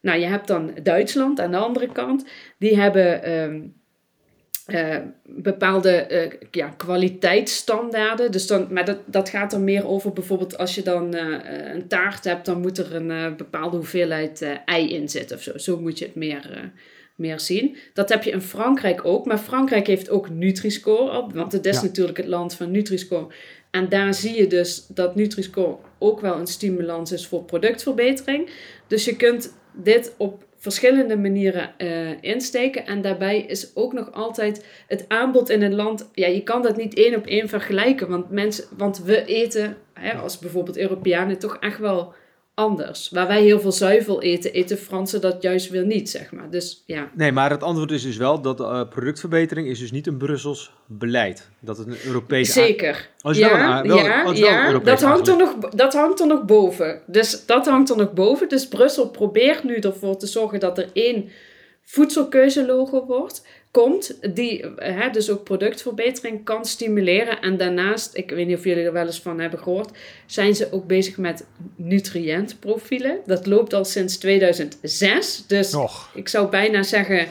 Nou, je hebt dan Duitsland aan de andere kant. Die hebben ehm, eh, bepaalde uh, ja, kwaliteitsstandaarden. Dus dan, maar dat, dat gaat er meer over bijvoorbeeld als je dan een taart hebt, dan moet er een bepaalde hoeveelheid ei in zitten of zo. Zo moet je het meer meer zien. Dat heb je in Frankrijk ook, maar Frankrijk heeft ook Nutri-Score op, want het is natuurlijk het land van Nutri-Score. En daar zie je dus dat Nutri-Score ook wel een stimulans is voor productverbetering. Dus je kunt dit op verschillende manieren uh, insteken. En daarbij is ook nog altijd het aanbod in een land. Ja, je kan dat niet één op één vergelijken. Want, mensen, want we eten, hè, als bijvoorbeeld Europeanen, toch echt wel anders. Waar wij heel veel zuivel eten, eten Fransen dat juist weer niet, zeg maar. Dus, ja. Nee, maar het antwoord is dus wel dat uh, productverbetering is dus niet een Brussels beleid. Dat het een Europees... Zeker. Als ja, wel, ja, ja dat, hangt er nog, dat hangt er nog boven. Dus dat hangt er nog boven. Dus Brussel probeert nu ervoor te zorgen dat er één voedselkeuzelogo wordt komt, die hè, dus ook productverbetering kan stimuleren. En daarnaast, ik weet niet of jullie er wel eens van hebben gehoord, zijn ze ook bezig met nutriëntprofielen. Dat loopt al sinds 2006. Dus ik zou bijna zeggen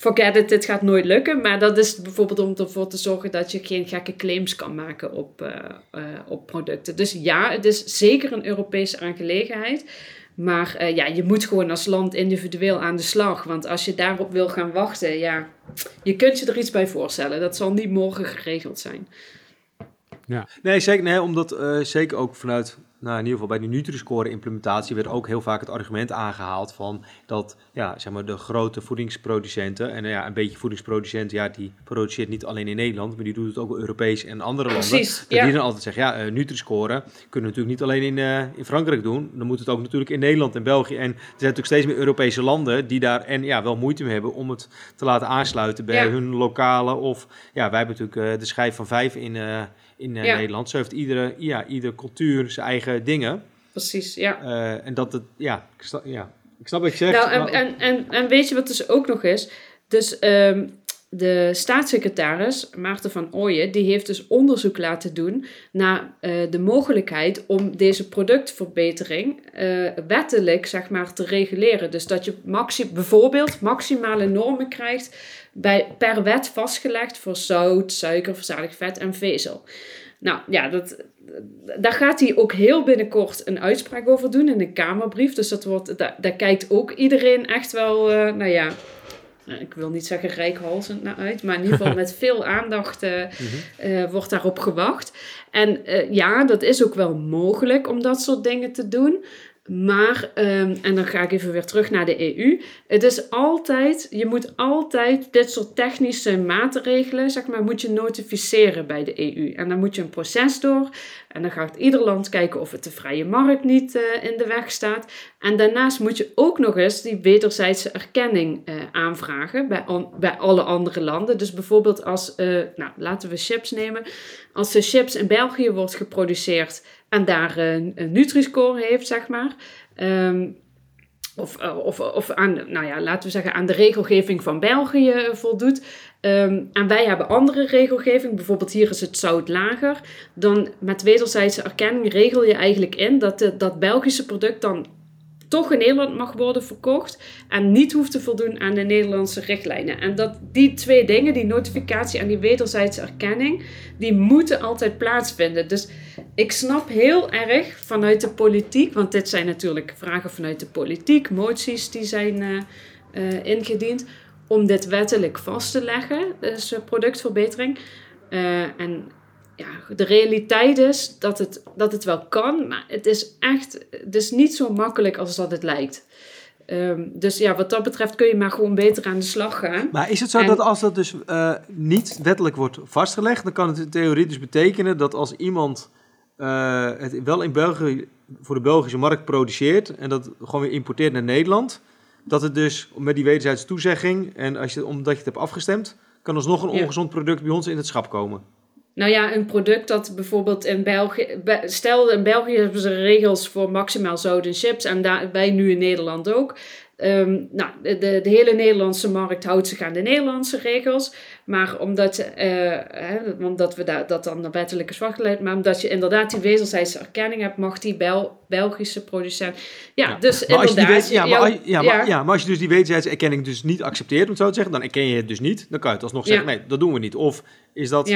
forget it, dit gaat nooit lukken. Maar dat is bijvoorbeeld om ervoor te zorgen dat je geen gekke claims kan maken op, uh, uh, op producten. Dus ja, het is zeker een Europese aangelegenheid. Maar uh, ja, je moet gewoon als land individueel aan de slag. Want als je daarop wil gaan wachten, ja, je kunt je er iets bij voorstellen. Dat zal niet morgen geregeld zijn. Ja. Nee, zeker. Nee, omdat uh, zeker ook vanuit nou, in ieder geval bij de Nutri-score implementatie werd ook heel vaak het argument aangehaald van dat ja, zeg maar de grote voedingsproducenten en ja, een beetje voedingsproducent, ja, die produceert niet alleen in Nederland, maar die doet het ook Europees en andere Precies, landen. Ja. Die dan altijd zeggen, ja, uh, Nutri-score kunnen we natuurlijk niet alleen in, uh, in Frankrijk doen, dan moet het ook natuurlijk in Nederland en België. En er zijn natuurlijk steeds meer Europese landen die daar en ja, wel moeite mee hebben om het te laten aansluiten bij ja. hun lokale of ja, wij hebben natuurlijk uh, de schijf van vijf in in ja. Nederland. Zo heeft iedere, ja, iedere cultuur zijn eigen dingen. Precies, ja. Uh, en dat het, ja, ik snap, ja, ik snap wat je zegt. Nou, en, maar... en, en, en weet je wat dus ook nog is? Dus um, de staatssecretaris Maarten van Ooyen, die heeft dus onderzoek laten doen naar uh, de mogelijkheid om deze productverbetering uh, wettelijk zeg maar, te reguleren. Dus dat je bijvoorbeeld maximale normen krijgt bij, per wet vastgelegd voor zout, suiker, verzadigd vet en vezel. Nou ja, dat, daar gaat hij ook heel binnenkort een uitspraak over doen in een Kamerbrief. Dus dat wordt, daar, kijkt ook iedereen echt wel, uh, nou ja, ik wil niet zeggen rijkhalsend naar uit, maar in ieder geval met veel aandacht uh, uh, wordt daarop gewacht. En uh, ja, dat is ook wel mogelijk om dat soort dingen te doen. Maar, um, en dan ga ik even weer terug naar de EU. Het is altijd, je moet altijd dit soort technische maatregelen, zeg maar, moet je notificeren bij de EU. En dan moet je een proces door. En dan gaat ieder land kijken of het de vrije markt niet uh, in de weg staat. En daarnaast moet je ook nog eens die wederzijdse erkenning uh, aanvragen bij, bij alle andere landen. Dus bijvoorbeeld als, uh, nou laten we chips nemen. Als de chips in België wordt geproduceerd en daar een, een Nutri-score heeft, zeg maar. Um, of, of, of aan, nou ja, laten we zeggen, aan de regelgeving van België voldoet. Um, en wij hebben andere regelgeving, bijvoorbeeld hier is het zout lager. Dan met wederzijdse erkenning regel je eigenlijk in dat de, dat Belgische product dan toch in Nederland mag worden verkocht en niet hoeft te voldoen aan de Nederlandse richtlijnen. En dat die twee dingen, die notificatie en die wederzijdse erkenning, die moeten altijd plaatsvinden. Dus ik snap heel erg vanuit de politiek, want dit zijn natuurlijk vragen vanuit de politiek, moties die zijn uh, uh, ingediend, om dit wettelijk vast te leggen, dus productverbetering. Uh, en ja, de realiteit is dat het, dat het wel kan, maar het is echt het is niet zo makkelijk als dat het lijkt. Um, dus ja, wat dat betreft kun je maar gewoon beter aan de slag gaan. Maar is het zo en... dat als dat dus uh, niet wettelijk wordt vastgelegd, dan kan het in theorie dus betekenen dat als iemand uh, het wel in België voor de Belgische markt produceert en dat gewoon weer importeert naar Nederland, dat het dus met die wederzijdse toezegging en als je, omdat je het hebt afgestemd, kan alsnog een ongezond product bij ons in het schap komen. Nou ja, een product dat bijvoorbeeld in België. Stel, in België hebben ze regels voor maximaal zout en chips. En daar, wij nu in Nederland ook. Um, nou, de, de, hele Nederlandse markt houdt zich aan de Nederlandse regels. Maar omdat, uh, hè, omdat we da dat dan wettelijk is vastgelegd. Maar omdat je inderdaad die wederzijdse erkenning hebt, mag die Bel Belgische producent. Ja, ja. dus maar inderdaad. ja, maar, jou, ja, maar, ja. maar als je dus die erkenning dus niet accepteert, om het zo te zeggen, dan erken je het dus niet. Dan kan je het alsnog zeggen, nee, dat doen we niet. Of is dat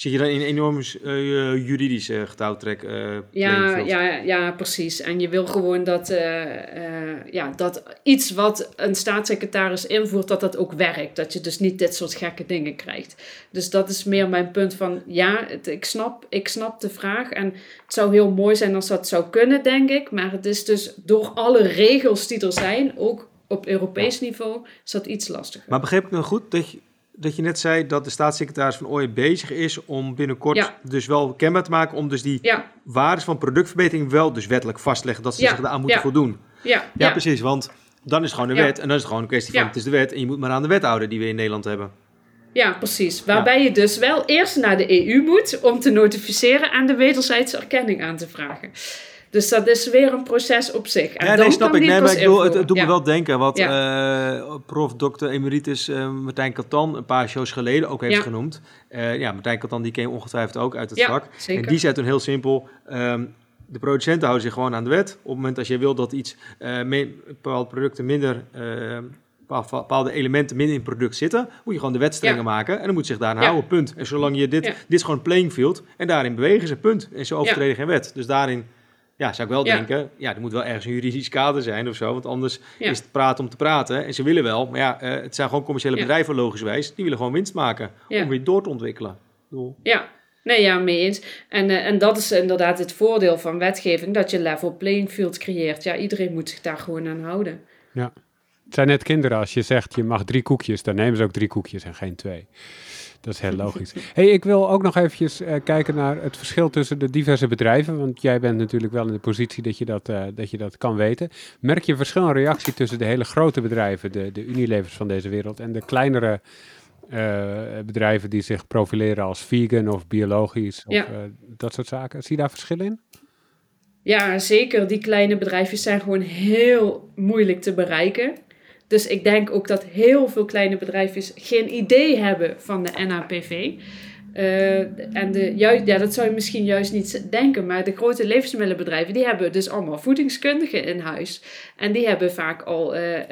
zit je dan in een enorm uh, juridische getouwtrek? Uh, ja, ja, ja, precies. En je wil gewoon dat, uh, ja, dat iets wat een staatssecretaris invoert, dat dat ook werkt. Dat je dus niet dit soort gekke dingen krijgt. Dus dat is meer mijn punt van, ja, het, ik, snap, ik snap de vraag. En het zou heel mooi zijn als dat zou kunnen, denk ik. Maar het is dus door alle regels die er zijn, ook op Europees niveau, is dat iets lastiger. Maar begreep ik nou goed dat je dat je net zei dat de staatssecretaris van Ooyen bezig is om binnenkort ja. dus wel kenbaar te maken om dus die ja. waardes van productverbetering wel dus wettelijk vast te leggen dat ze zich aan moeten voldoen. Ja. Ja, precies, want dan is het gewoon de wet en dan is het gewoon een kwestie van het is de wet en je moet maar aan de wet houden die we in Nederland hebben. Ja, precies. Waarbij je dus wel eerst naar de EU moet om te notificeren en de wederzijdse erkenning aan te vragen. Dus dat is weer een proces op zich. En ja, nee, snap ik. Nee, maar ik bedoel, het, het doet ja. me wel denken wat ja. uh, prof. Dr. Emeritus uh, Martijn Katan een paar shows geleden ook heeft ja. genoemd. Uh, ja, Martijn Katan die ken je ongetwijfeld ook uit het vak. Zeker. En die zei toen heel simpel... Um, de producenten houden zich gewoon aan de wet. Op het moment als je wil dat iets, bepaalde producten minder bepaalde elementen minder in het product zitten, moet je gewoon de wet strenger Ja. maken en dan moet je zich daar aan Ja. houden, punt. En zolang je dit, Ja. dit is gewoon playing field en daarin bewegen ze, punt. En ze overtreden geen wet. Dus daarin ja, zou ik wel Ja. denken, ja, er moet wel ergens een juridisch kader zijn of zo, want anders Ja. is het praten om te praten. En ze willen wel, maar ja, eh, het zijn gewoon commerciële Ja. bedrijven logischwijs, die willen gewoon winst maken Ja. om weer door te ontwikkelen. Ik bedoel, Ja, nee, ja, mee eens. En, eh, en dat is inderdaad het voordeel van wetgeving, dat je level playing field creëert. Ja, iedereen moet zich daar gewoon aan houden. Het zijn net kinderen. Als je zegt je mag drie koekjes, dan nemen ze ook drie koekjes en geen twee. Dat is heel logisch. hey, ik wil ook nog eventjes eh, kijken naar het verschil tussen de diverse bedrijven. Want jij bent natuurlijk wel in de positie dat je dat, eh, dat, je dat kan weten. Merk je verschil in reactie tussen de hele grote bedrijven, de, de Unilevers van deze wereld, en de kleinere eh, bedrijven die zich profileren als vegan of biologisch of Ja. dat soort zaken? Zie je daar verschil in? Ja, zeker. Die kleine bedrijfjes zijn gewoon heel moeilijk te bereiken. Dus ik denk ook dat heel veel kleine bedrijfjes geen idee hebben van de NAPV. Eh, en de, juist, ja, dat zou je misschien juist niet denken, maar de grote levensmiddelenbedrijven die hebben dus allemaal voedingskundigen in huis. En die hebben vaak al eh, eh,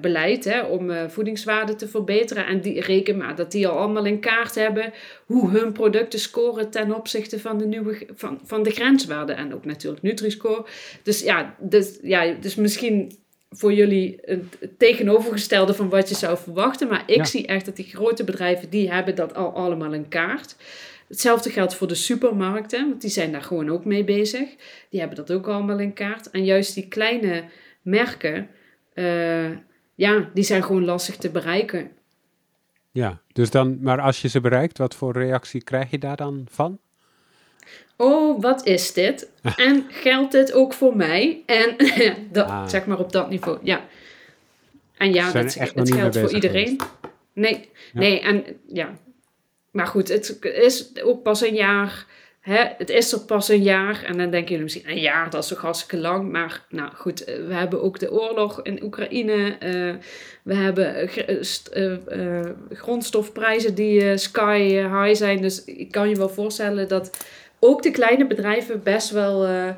beleid hè, om voedingswaarde te verbeteren. En die reken maar dat die al allemaal in kaart hebben hoe hun producten scoren ten opzichte van de, nieuwe, van, van de grenswaarden. En ook natuurlijk Nutri-Score. Dus ja, dus, ja, dus misschien voor jullie het tegenovergestelde van wat je zou verwachten. Maar ik Ja. zie echt dat die grote bedrijven, die hebben dat al allemaal in kaart. Hetzelfde geldt voor de supermarkten, want die zijn daar gewoon ook mee bezig. Die hebben dat ook allemaal in kaart. En juist die kleine merken, eh, ja, die zijn gewoon lastig te bereiken. Ja, dus dan, maar als je ze bereikt, wat voor reactie krijg je daar dan van? Oh, wat is dit? En geldt dit ook voor mij? En dat, Ah. zeg maar op dat niveau, ja. En ja, dat, het geldt voor iedereen. Nee, Ja. nee, en ja. Maar goed, het is ook pas een jaar. Hè? Het is er pas een jaar. En dan denken jullie misschien, een jaar, dat is toch hartstikke lang. Maar nou goed, eh, we hebben ook de oorlog in Oekraïne. eh, we hebben eh, gr- st- grondstofprijzen die sky high zijn. Dus ik kan je wel voorstellen dat ook de kleine bedrijven best wel eh,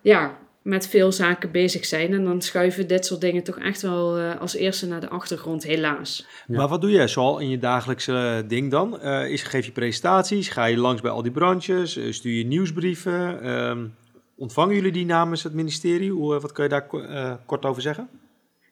ja, met veel zaken bezig zijn. En dan schuiven dit soort dingen toch echt wel eh, als eerste naar de achtergrond, helaas. Ja. Maar wat doe jij zoal in je dagelijkse eh, ding dan? Eh, is, geef je presentaties? Ga je langs bij al die branches? Stuur je nieuwsbrieven? Ehm, ontvangen jullie die namens het ministerie? Hoe, wat kun je daar ko- eh, kort over zeggen?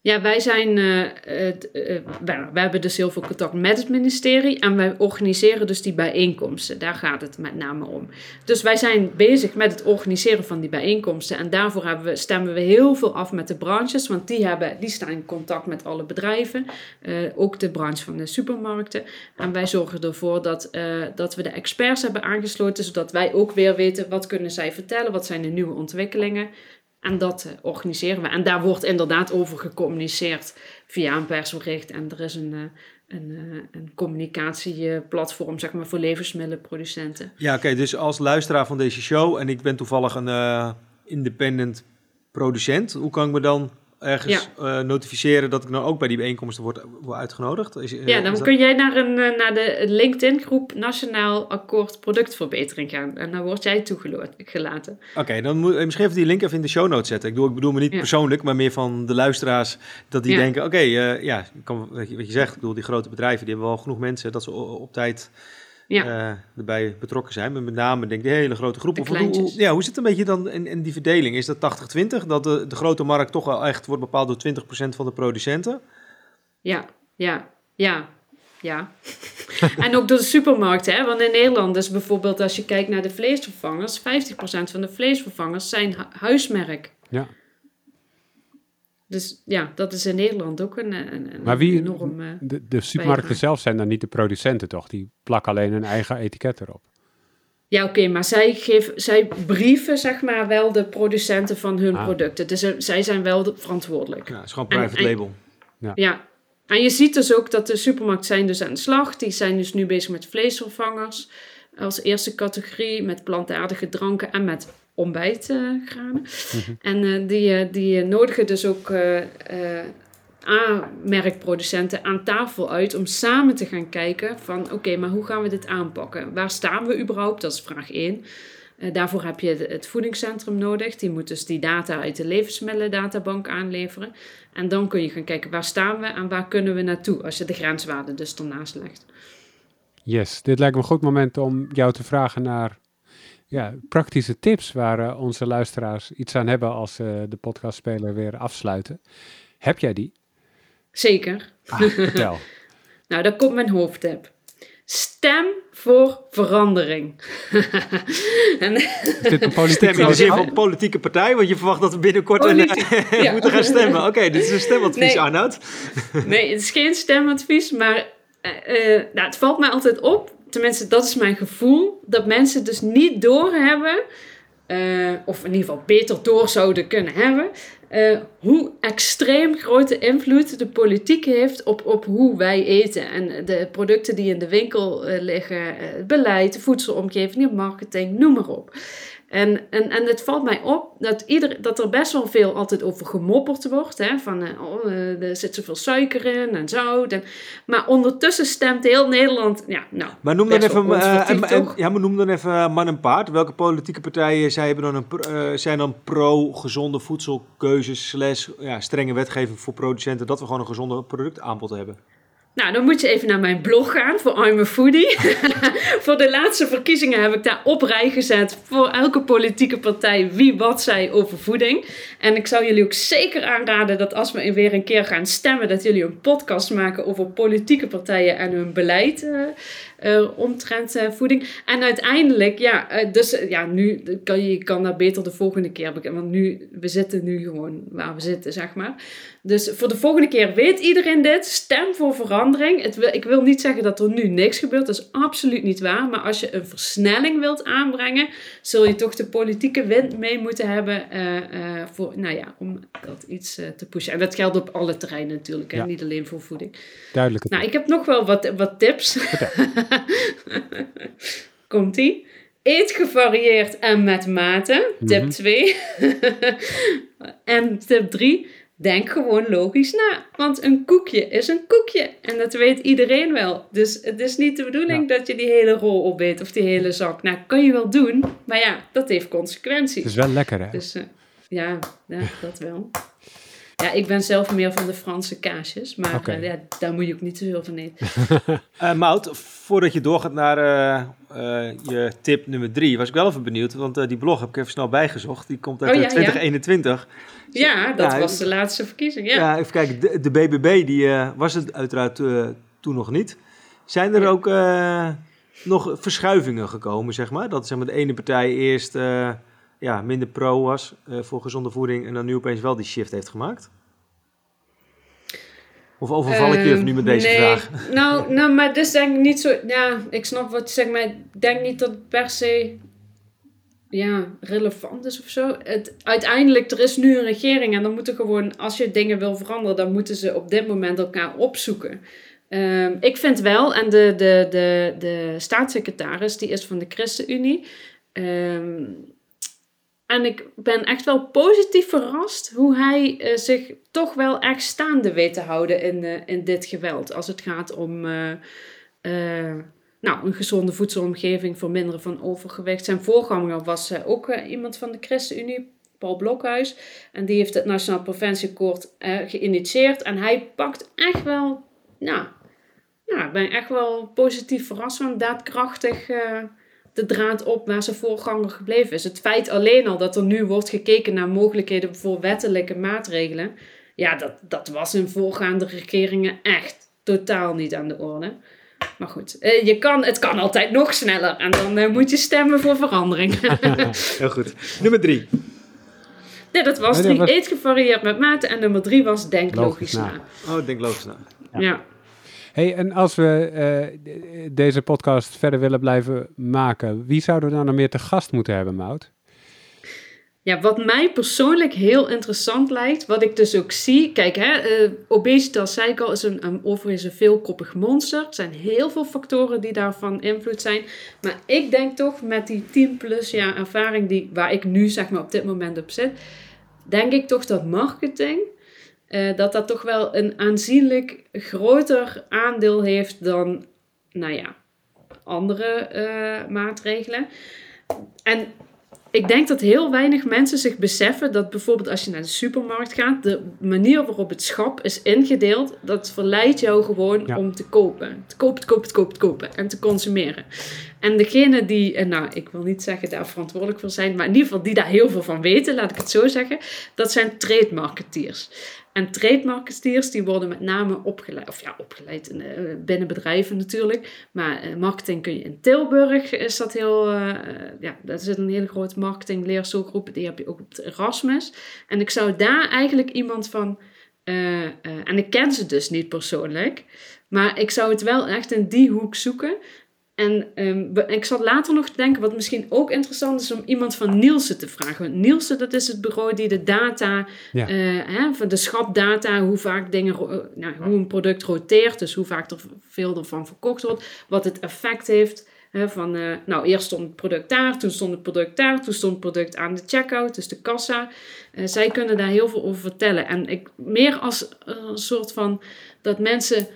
Ja, wij zijn, eh, het, eh, wij, wij hebben dus heel veel contact met het ministerie en wij organiseren dus die bijeenkomsten. Daar gaat het met name om. Dus wij zijn bezig met het organiseren van die bijeenkomsten en daarvoor hebben we, stemmen we heel veel af met de branches, want die, hebben, die staan in contact met alle bedrijven, eh, ook de branche van de supermarkten. En wij zorgen ervoor dat, eh, dat we de experts hebben aangesloten, zodat wij ook weer weten wat kunnen zij vertellen, wat zijn de nieuwe ontwikkelingen. En dat eh, organiseren we. En daar wordt inderdaad over gecommuniceerd via een persbericht. En er is een, eh, een, eh, een communicatieplatform zeg maar, voor levensmiddelenproducenten. Ja, oké. dus als luisteraar van deze show en ik ben toevallig een independent producent, hoe kan ik me dan ergens eh, notificeren dat ik nou ook bij die bijeenkomsten word, word uitgenodigd? Is, Ja, dan dat- kun jij naar, een, eh, naar de LinkedIn-groep Nationaal Akkoord Productverbetering gaan. En dan word jij toegelaten. Oké, dan moet eh, misschien even die link even in de show notes zetten. Ik bedoel, ik bedoel me niet Ja. persoonlijk, maar meer van de luisteraars. Dat die Ja. denken, oké, eh, ja, kan, wat, je, wat je zegt. Ik bedoel, die grote bedrijven, die hebben wel genoeg mensen dat ze op tijd Ja. eh, erbij betrokken zijn. Maar met name, denk ik, de hele grote groep. De Of hoe, ja, hoe zit het een beetje dan in, in die verdeling? Is dat 80-20? Dat de, de grote markt toch wel echt wordt bepaald door 20% van de producenten? Ja, ja, ja, ja. en ook door de supermarkten, hè? want in Nederland is bijvoorbeeld als je kijkt naar de vleesvervangers, 50% van de vleesvervangers zijn hu- huismerk. Ja. Dus ja, dat is in Nederland ook een, een, een Maar wie, enorm... eh, de, de supermarkten zelf zijn dan niet de producenten toch? Die plakken alleen hun eigen etiket erop. Ja, oké, maar zij, geven, zij brieven zeg maar wel de producenten van hun Ah. producten. Dus zij zijn wel de- verantwoordelijk. Ja, het is gewoon private en- label. Ja, en je ziet dus ook dat de supermarkten zijn dus aan de slag. Die zijn dus nu bezig met vleesvervangers als eerste categorie, met plantaardige dranken en met ontbijtgranen. En eh, die, eh, die eh, nodigen dus ook A-merkproducenten aan tafel uit om samen te gaan kijken van oké, maar hoe gaan we dit aanpakken? Waar staan we überhaupt? Dat is vraag 1. Eh, daarvoor heb je het voedingscentrum nodig. Die moet dus die data uit de levensmiddelendatabank aanleveren. En dan kun je gaan kijken waar staan we en waar kunnen we naartoe als je de grenswaarde dus ernaast legt. Yes, dit lijkt me een goed moment om jou te vragen naar ja, praktische tips waar uh, onze luisteraars iets aan hebben als ze uh, de podcastspeler weer afsluiten. Heb jij die? Zeker. Ah, vertel. nou, daar komt mijn hoofdtip. Stem voor verandering. en, is dit een politieke, in de zin van politieke partij? Want je verwacht dat we binnenkort een, ja. moeten gaan stemmen. Oké, okay, dit is een stemadvies, nee. Arnoud. nee, het is geen stemadvies, maar uh, nou, het valt mij altijd op tenminste, dat is mijn gevoel, dat mensen dus niet doorhebben, uh, of in ieder geval beter door zouden kunnen hebben, uh, hoe extreem grote invloed de politiek heeft op, op hoe wij eten. En de producten die in de winkel uh, liggen, het beleid, de voedselomgeving, de marketing, noem maar op. En, en, en het valt mij op dat, ieder, dat er best wel veel altijd over gemopperd wordt. Hè? Van, uh, oh, er zit zoveel suiker in en zout. En, maar ondertussen stemt heel Nederland... Ja, nou, maar noem dan even, uh, en, en, ja, maar noem dan even man en paard. Welke politieke partijen zij hebben dan een, uh, zijn dan pro-gezonde voedselkeuzes... slash ja, strenge wetgeving voor producenten... dat we gewoon een gezonde productaanbod hebben? Nou, dan moet je even naar mijn blog gaan voor I'm a Foodie. voor de laatste verkiezingen heb ik daar op rij gezet voor elke politieke partij wie wat zei over voeding. En ik zou jullie ook zeker aanraden dat als we weer een keer gaan stemmen, dat jullie een podcast maken over politieke partijen en hun beleid. Uh, omtrent uh, voeding. En uiteindelijk, ja, uh, dus ja, nu kan je, kan dat beter de volgende keer beginnen. Want nu, we zitten nu gewoon waar we zitten, zeg maar. Dus voor de volgende keer weet iedereen dit. Stem voor verandering. Het wil, ik wil niet zeggen dat er nu niks gebeurt. Dat is absoluut niet waar. Maar als je een versnelling wilt aanbrengen, zul je toch de politieke wind mee moeten hebben. voor, nou ja, om dat iets te pushen. En dat geldt op alle terreinen natuurlijk. Ja. Niet alleen voor voeding. Duidelijk. Nou, ik heb nog wel wat, wat tips. Komt-ie. Eet gevarieerd en met mate. Tip 2. en tip 3. Denk gewoon logisch na. Want een koekje is een koekje. En dat weet iedereen wel. Dus het is niet de bedoeling dat je die hele rol opbeet of die hele zak. Nou, kan je wel doen. Maar ja, dat heeft consequenties. Het is wel lekker, hè? Dus uh, ja, ja, dat wel. Ja, ik ben zelf meer van de Franse kaasjes, maar okay. uh, ja, daar moet je ook niet te veel van eten. uh, Mout, voordat je doorgaat naar uh, je tip nummer drie, was ik wel even benieuwd, want die blog heb ik even snel bijgezocht. Die komt uit oh, ja, 2021. Ja, ja dat was de laatste verkiezing, ja. Ja, even kijken, de, de BBB die, was het uiteraard toen nog niet. Zijn er ook nog verschuivingen gekomen, zeg maar? Dat zeg maar, de ene partij eerst ja, minder pro was uh, voor gezonde voeding en dan nu opeens wel die shift heeft gemaakt? Of overval ik je even nu met deze nee, vraag? Nou, nou, maar dus denk ik niet zo... Ja, ik snap wat je zegt, maar ik denk niet dat het per se ja, relevant is of zo. Het, uiteindelijk, er is nu een regering en dan moeten gewoon, als je dingen wil veranderen, dan moeten ze op dit moment elkaar opzoeken. Um, ik vind wel, en de, de, de, de staatssecretaris, die is van de ChristenUnie. Um, en ik ben echt wel positief verrast hoe hij uh, zich toch wel echt staande weet te houden in, uh, in dit geweld. Als het gaat om uh, nou, een gezonde voedselomgeving, verminderen van overgewicht. Zijn voorganger was ook iemand van de ChristenUnie, Paul Blokhuis. En die heeft het Nationaal Preventieakkoord geïnitieerd. En hij pakt echt wel, nou, nou ik ben echt wel positief verrast van daadkrachtig de draad op waar zijn voorganger gebleven is. Het feit alleen al dat er nu wordt gekeken naar mogelijkheden voor wettelijke maatregelen. Ja, dat, dat was in voorgaande regeringen echt totaal niet aan de orde. Maar goed, eh, je kan, het kan altijd nog sneller. En dan uh, moet je stemmen voor verandering. Heel goed. Nummer drie. Nee, dat was drie. Eet gevarieerd met mate. En nummer drie was denk logisch, na. Oh, denk logisch na. ja. ja. Hey, en als we uh, deze podcast verder willen blijven maken, wie zouden we dan nog meer te gast moeten hebben, Mout? Ja, wat mij persoonlijk heel interessant lijkt, wat ik dus ook zie. Kijk, hè, uh, obesitas, zei ik al, is een, een, overigens een veelkoppig monster. Er zijn heel veel factoren die daarvan invloed zijn. Maar ik denk toch met die 10 plus jaar ervaring die, waar ik nu zeg maar op dit moment op zit, denk ik toch dat marketing uh, dat dat toch wel een aanzienlijk groter aandeel heeft dan, nou ja, andere uh, maatregelen. En ik denk dat heel weinig mensen zich beseffen dat bijvoorbeeld als je naar de supermarkt gaat, de manier waarop het schap is ingedeeld, dat verleidt jou gewoon Ja. om te kopen. Te kopen, te kopen, te kopen, te kopen en te consumeren. En degene die, eh, nou, ik wil niet zeggen daar verantwoordelijk voor zijn, maar in ieder geval die daar heel veel van weten, laat ik het zo zeggen, dat zijn trade marketeers. En trade marketeers die worden met name opgeleid, of ja, opgeleid in, eh, binnen bedrijven natuurlijk. Maar eh, marketing kun je in Tilburg, is dat heel, eh, ja, dat is een hele grote marketing leerschoolgroep. Die heb je ook op Erasmus. En ik zou daar eigenlijk iemand van, en ik ken ze dus niet persoonlijk. Maar ik zou het wel echt in die hoek zoeken. En ehm, ik zat later nog te denken, wat misschien ook interessant is, om iemand van Nielsen te vragen. Want Nielsen, dat is het bureau die de data, Ja. eh, hè, van de schapdata, hoe vaak dingen, eh, nou, hoe een product roteert, dus hoe vaak er veel ervan verkocht wordt, wat het effect heeft. Hè, van, eh, nou, eerst stond het product daar, toen stond het product daar, toen stond het product aan de checkout, dus de kassa. Zij kunnen daar heel veel over vertellen. En ik, meer als een soort van dat mensen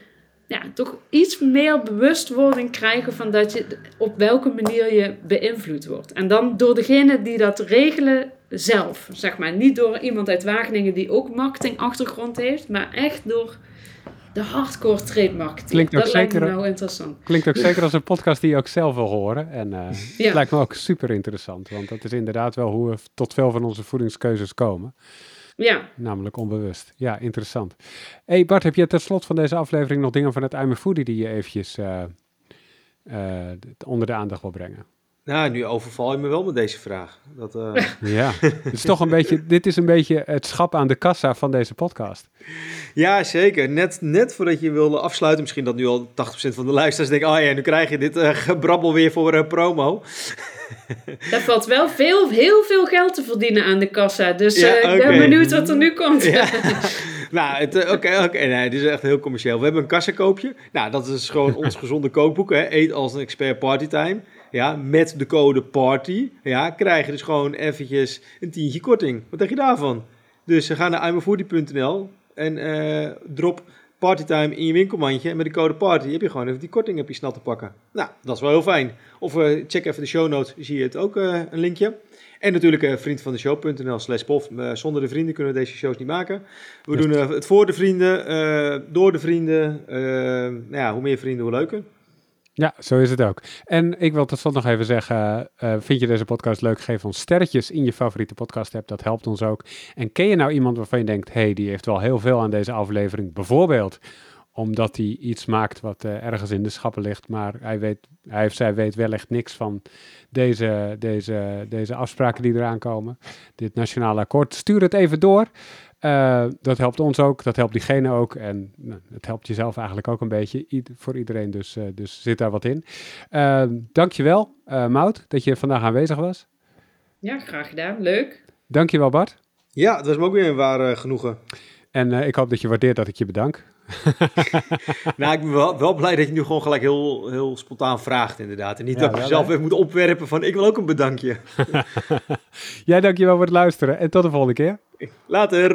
ja, toch iets meer bewustwording krijgen van dat je op welke manier je beïnvloed wordt. En dan door degene die dat regelen zelf, zeg maar. Niet door iemand uit Wageningen die ook marketingachtergrond heeft, maar echt door de hardcore trade marketing. Klinkt ook dat lijkt me zeker- nou interessant. Klinkt ook zeker als een podcast die je ook zelf wil horen. En eh, Ja. lijkt me ook super interessant. Want dat is inderdaad wel hoe we tot veel van onze voedingskeuzes komen. Ja, Namelijk onbewust. Ja, interessant. hey Bart, heb je tot slot van deze aflevering nog dingen van het I'm a Foodie die je eventjes eh, eh, onder de aandacht wil brengen? Nou, nu overval je me wel met deze vraag. Dat, eh, Ja, het is toch een beetje, dit is een beetje het schap aan de kassa van deze podcast. ja, zeker. Net, net voordat je wilde afsluiten, misschien dat nu al 80% van de luisteraars denken, oh ja, nu krijg je dit eh, gebrabbel weer voor eh, promo. Daar valt wel veel, heel veel geld te verdienen aan de kassa. Dus Ja, eh, ik ben benieuwd wat er nu komt. Ja. nou, eh, oké, oké, nee, dit is echt heel commercieel. We hebben een kassakoopje. Nou, dat is gewoon ons gezonde kookboek, hè. Eet als een expert partytime. Ja, met de code PARTY. Ja, krijg je dus gewoon eventjes een tientje korting. Wat denk je daarvan? Dus ga naar imafoodie.nl en eh, drop partytime in je winkelmandje. En met de code PARTY heb je gewoon even die korting heb je snel te pakken. Nou, dat is wel heel fijn. Of eh, check even de show notes, zie je het ook eh, een linkje. En natuurlijk uh, vriendvandeshow.nl slash pof. Zonder de vrienden kunnen we deze shows niet maken. We doen het voor de vrienden, door de vrienden. Nou ja, hoe meer vrienden, hoe leuker. Ja, zo is het ook. En ik wil tot slot nog even zeggen, uh, vind je deze podcast leuk? Geef ons sterretjes in je favoriete podcast app, dat helpt ons ook. En ken je nou iemand waarvan je denkt, hey, die heeft wel heel veel aan deze aflevering, bijvoorbeeld omdat hij iets maakt wat uh, ergens in de schappen ligt, maar hij, weet, hij of zij weet wellicht niks van deze, deze, deze afspraken die eraan komen. Dit nationale akkoord. Stuur het even door. Uh, dat helpt ons ook, dat helpt diegene ook en nou, het helpt jezelf eigenlijk ook een beetje I voor iedereen, dus, uh, dus zit daar wat in. Uh, dankjewel, uh, Mout, dat je vandaag aanwezig was. Ja, graag gedaan. Leuk. Dankjewel, Bart. Ja, dat was me ook weer een ware genoegen. En uh, ik hoop dat je waardeert dat ik je bedank. nou, ik ben wel, wel, blij dat je nu gewoon gelijk heel, heel spontaan vraagt, inderdaad. En niet ja, dat je zelf even moet opwerpen van ik wil ook een bedankje. Jij dankjewel voor het luisteren en tot de volgende keer. Later.